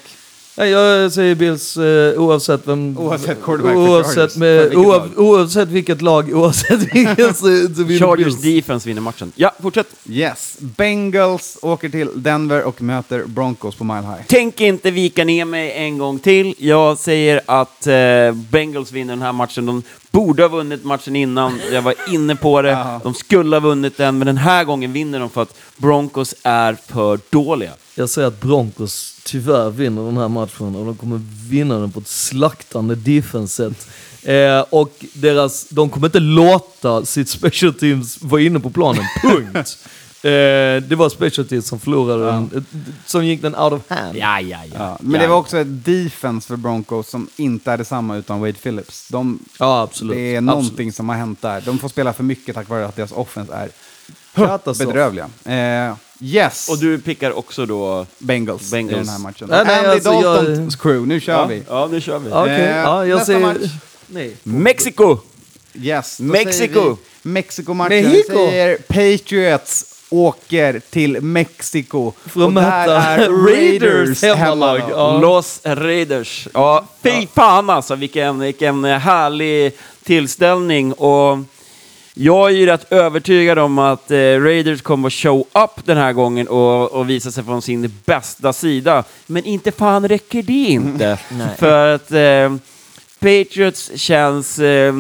Nej, jag säger Bills eh, oavsett vem... Oavsett quarterback oavsett, med, vilket oav, lag? oavsett vilket lag, oavsett vilken så, så vinner Chargers Bills. defense vinner matchen. Ja, fortsätt. yes, Bengals åker till Denver och möter Broncos på Mile High. Tänk inte vika ner mig en gång till. Jag säger att eh, Bengals vinner den här matchen. De borde ha vunnit matchen innan. Jag var inne på det. De skulle ha vunnit den, men den här gången vinner de för att Broncos är för dåliga. Jag säger att Broncos tyvärr vinner den här matchen och de kommer vinna den på ett slaktande defense-sätt. Eh, och deras, de kommer inte låta sitt special teams vara inne på planen, punkt. eh, det var special teams som förlorade den, eh, som gick den out of hand. Ja, ja, ja. Ja, men det var också ett defense för Broncos som inte är detsamma utan Wade Phillips. De, Ja, absolut. det är Absolut. någonting som har hänt där. De får spela för mycket tack vare att deras offense är Katastrof. bedrövliga. Eh, yes, Och du pickar också då... Bengals, Bengals. i den här matchen. Nej, nej, Andy alltså, jag- Daltons crew, nu kör Ja, vi. ja, nu kör vi. Okej, Eh, ja, jag nästa säger... match. Nej. Mexiko! Yes, då Mexico. säger vi Mexiko-matchen. Vi Mexico. säger Patriots åker till Mexiko. För att möta Raiders hemmalag. Ja. Los Raiders. Ja, fy fan alltså, vilken, vilken härlig tillställning. Och jag är ju rätt övertygad om att eh, Raiders kommer att show up den här gången och, och visa sig från sin bästa sida. Men inte fan räcker det inte. För att eh, Patriots känns eh,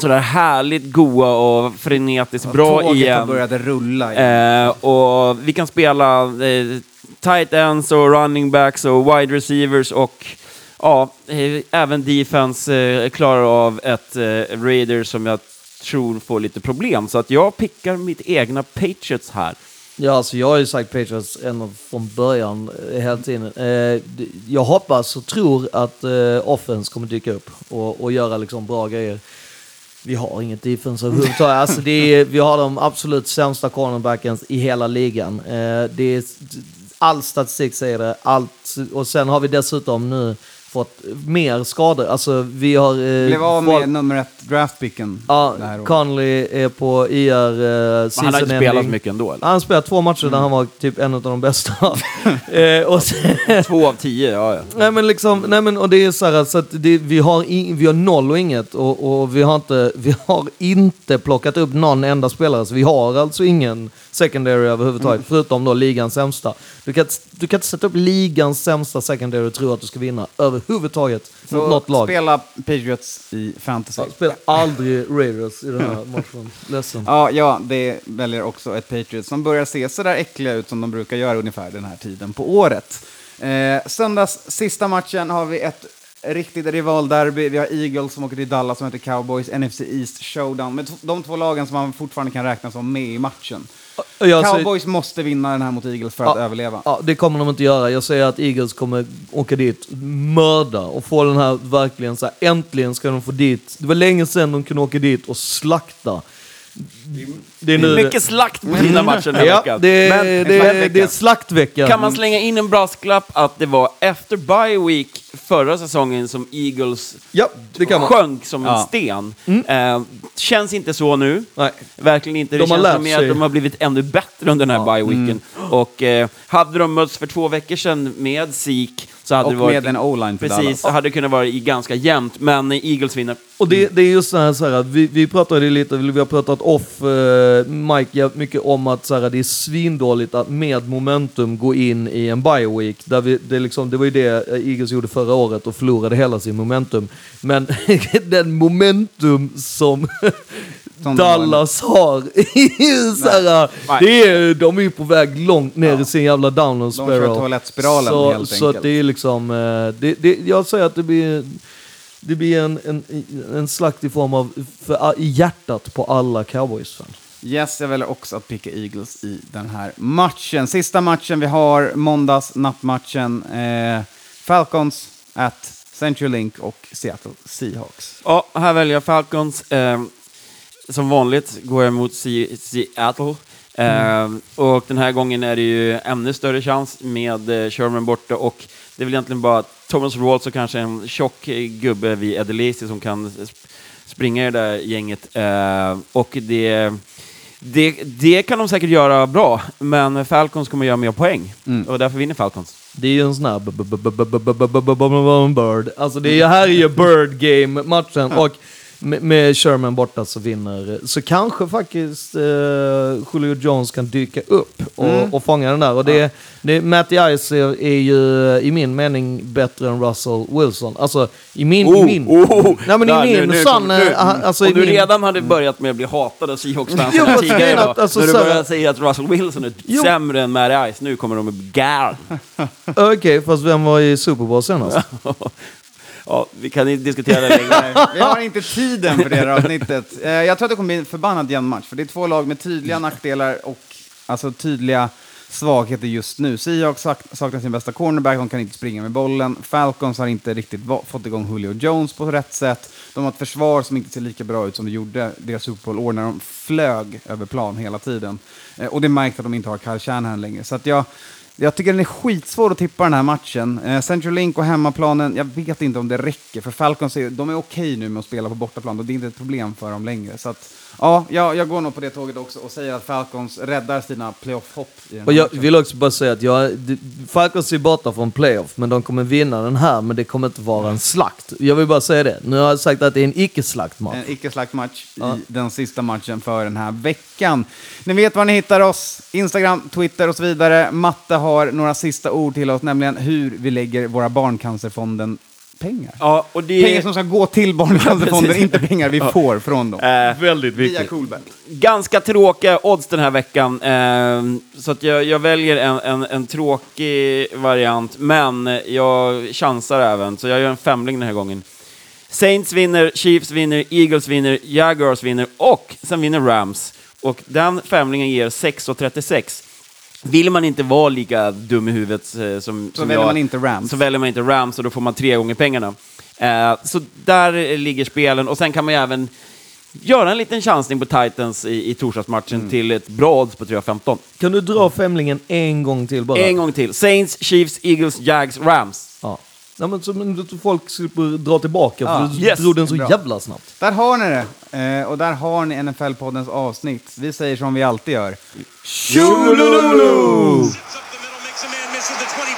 sådär härligt goa och frenetiskt bra Tåget igen. börjat rulla. igen. Eh, och vi kan spela eh, tight ends och running backs och wide receivers och ja, eh, även defense eh, klarar av ett eh, Raiders som jag tror får lite problem. Så att jag pickar mitt egna Patriots här. Ja, alltså jag har ju sagt Patriots ända från början eh, hela tiden. Eh, jag hoppas och tror att eh, offense kommer dyka upp och, och göra liksom bra grejer. Vi har inget defense överhuvudtaget. Alltså det är, vi har de absolut sämsta cornerbackens i hela ligan. Eh, det är, all statistik säger det. Allt, och sen har vi dessutom nu fått mer skador. Alltså vi har... Eh, Blev av med nummer ett draftpicken Ja. Conley är på IR uh, Men han har inte spelat så mycket ändå. Eller? Han spelade två matcher där han var typ en av de bästa. eh, och sen, Två av tio, ja. ja. nej men liksom, nej men och det är så här så att det, vi, har in, vi har noll och inget och, och vi, har inte, vi har inte plockat upp någon enda spelare. Så vi har alltså ingen secondary överhuvudtaget, förutom då ligans sämsta. Du kan, du kan inte sätta upp ligans sämsta secondary och tro att du ska vinna överhuvudtaget mot Så något lag. spela Patriots i fantasy. Ja, Spela aldrig Raiders i den här matchen. Ledsen. Ja, ja, det väljer också ett Patriots som börjar se sådär äckliga ut som de brukar göra ungefär den här tiden på året. Eh, söndags sista matchen har vi ett riktigt rivalderby. Vi har Eagles som åker till Dallas som heter Cowboys, NFC East Showdown. Med de två lagen som man fortfarande kan räkna som med i matchen. Jag Cowboys måste vinna den här mot Eagles för att Ja. överleva. Ja, det kommer de inte göra. Jag säger att Eagles kommer åka dit, mörda och få den här verkligen så här, äntligen ska de få dit. Det var länge sedan de kunde åka dit och slakta. Det är nu Mycket slakt på dina matcher den här ja, veckan. det, Men det, är- det är slaktvecka. Kan man slänga in en brasklapp att det var efter bye week förra säsongen som Eagles Ja, det kan man. sjönk som en Ja. sten. Eh, känns inte så nu. Nej. Verkligen inte. Det De känns mer att de har blivit ännu bättre under den här bye weeken. Och eh, hade de mötts för två veckor sedan med Zeke så hade Och det varit... med en o-line för Precis, Dallas. hade det kunnat vara i ganska jämnt. Men Eagles vinner. Och det, det är just så här, så här vi, vi pratade lite, vi har pratat off eh, Mike jävligt mycket om att så här, det är svindåligt att med momentum gå in i en bye week. Där vi, det, liksom, det var ju det eh, Eagles gjorde förra året och förlorade hela sin momentum. Men den momentum som Dallas har, så här, det är, de är ju på väg långt ner i sin jävla download De kör spiral. toalettspiralen så, helt så enkelt. att det är liksom, eh, det, det, jag säger att det blir det blir en, en, en slakt i form av för, i hjärtat på alla cowboys-fan. Yes, jag väljer också att picka Eagles i den här matchen. Sista matchen vi har, måndags nattmatchen. Eh, Falcons at Central Link och Seattle Seahawks. Ja, här väljer jag Falcons. Eh, som vanligt går jag mot Se- Seattle. Eh, och den här gången är det ju ännu större chans med eh, Sherman borta och det är väl egentligen bara Thomas Rawls och kanske en tjock gubbe vid Edelisi som kan springa i det där gänget. Eh, och det, det, det, kan de säkert göra bra, men Falcons kommer göra mer poäng. Mm. Och därför vinner Falcons. Det är ju en sån här... Alltså det här är ju Bird Game-matchen. Och med, med Sherman borta så vinner, så kanske faktiskt eh, Julio Jones kan dyka upp och, och fånga den där. Och det, det, Matty Ice är, är ju i min mening bättre än Russell Wilson. Alltså i min, i min, nej men Där, i min nu sann, kommer- nu. eh, alltså Om i du min, redan hade börjat med att bli hatad av Seahawks-fans Jo, fast tidigare idag, att, alltså, när du börjar säga att Russell Wilson är Jo. sämre än Mary Ice, nu kommer de med gal. Okej, fast vem var i Super Bowl senast? ja, vi kan inte diskutera det längre. Vi har inte tiden för det här avsnittet. Eh, Jag tror att det kommer bli en förbannat jämn match, för det är två lag med tydliga nackdelar och alltså tydliga svagheter just nu. Seahawks sak- saknar sin bästa cornerback, de kan inte springa med bollen. Falcons har inte riktigt va- fått igång Julio Jones på rätt sätt. De har ett försvar som inte ser lika bra ut som det gjorde deras Super Bowl-år när de flög över plan hela tiden. Eh, Och det märks att de inte har Kyle Shanahan längre. Så att jag, jag tycker den är skitsvår att tippa den här matchen. Eh, Central Link och hemmaplanen, jag vet inte om det räcker. För Falcons är, de är okej nu med att spela på bortaplan och det är inte ett problem för dem längre. Så att, ja, jag, jag går nog på det tåget också och säger att Falcons räddar sina playoff-hopp Och jag matchen. vill också bara säga att jag, Falcons är borta från playoff, men de kommer vinna den här, men det kommer inte vara en slakt. Jag vill bara säga det. Nu har jag sagt att det är en icke-slaktmatch. En icke-slakt match Ja. i den sista matchen för den här veckan. Ni vet var ni hittar oss, Instagram, Twitter och så vidare. Matte har några sista ord till oss, nämligen hur vi lägger våra Barncancerfonden pengar. Ja, och det Pengar som ska gå till Barncancerfonden, precis. inte pengar vi får från dem. Eh, Väldigt Via Coolback. ganska tråkiga odds den här veckan. Eh, så att jag, jag väljer en, en, en tråkig variant, men jag chansar även, så jag gör en femling den här gången. Saints vinner, Chiefs vinner, Eagles vinner, Jaguars vinner och sen vinner Rams. Och den femlingen ger 6,36. Vill man inte vara lika dum i huvudet eh, som, Så som väljer jag, man inte Rams. så väljer man inte Rams och då får man tre gånger pengarna. Eh, så där ligger spelen och sen kan man ju även göra en liten chansning på Titans i, i torsdagsmatchen Mm. till ett bra odds på 3,15. Kan du dra femlingen en gång till bara? En gång till. Saints, Chiefs, Eagles, Jags, Rams. Ja. Nej, men så men, att folk slipper dra tillbaka, för Ja. du Yes. drog den så Bra. jävla snabbt. Där har ni det. Eh, och där har ni NFL-poddens avsnitt. Vi säger som vi alltid gör. Tjolololo! Sets up the middle, makes a man miss at the 25.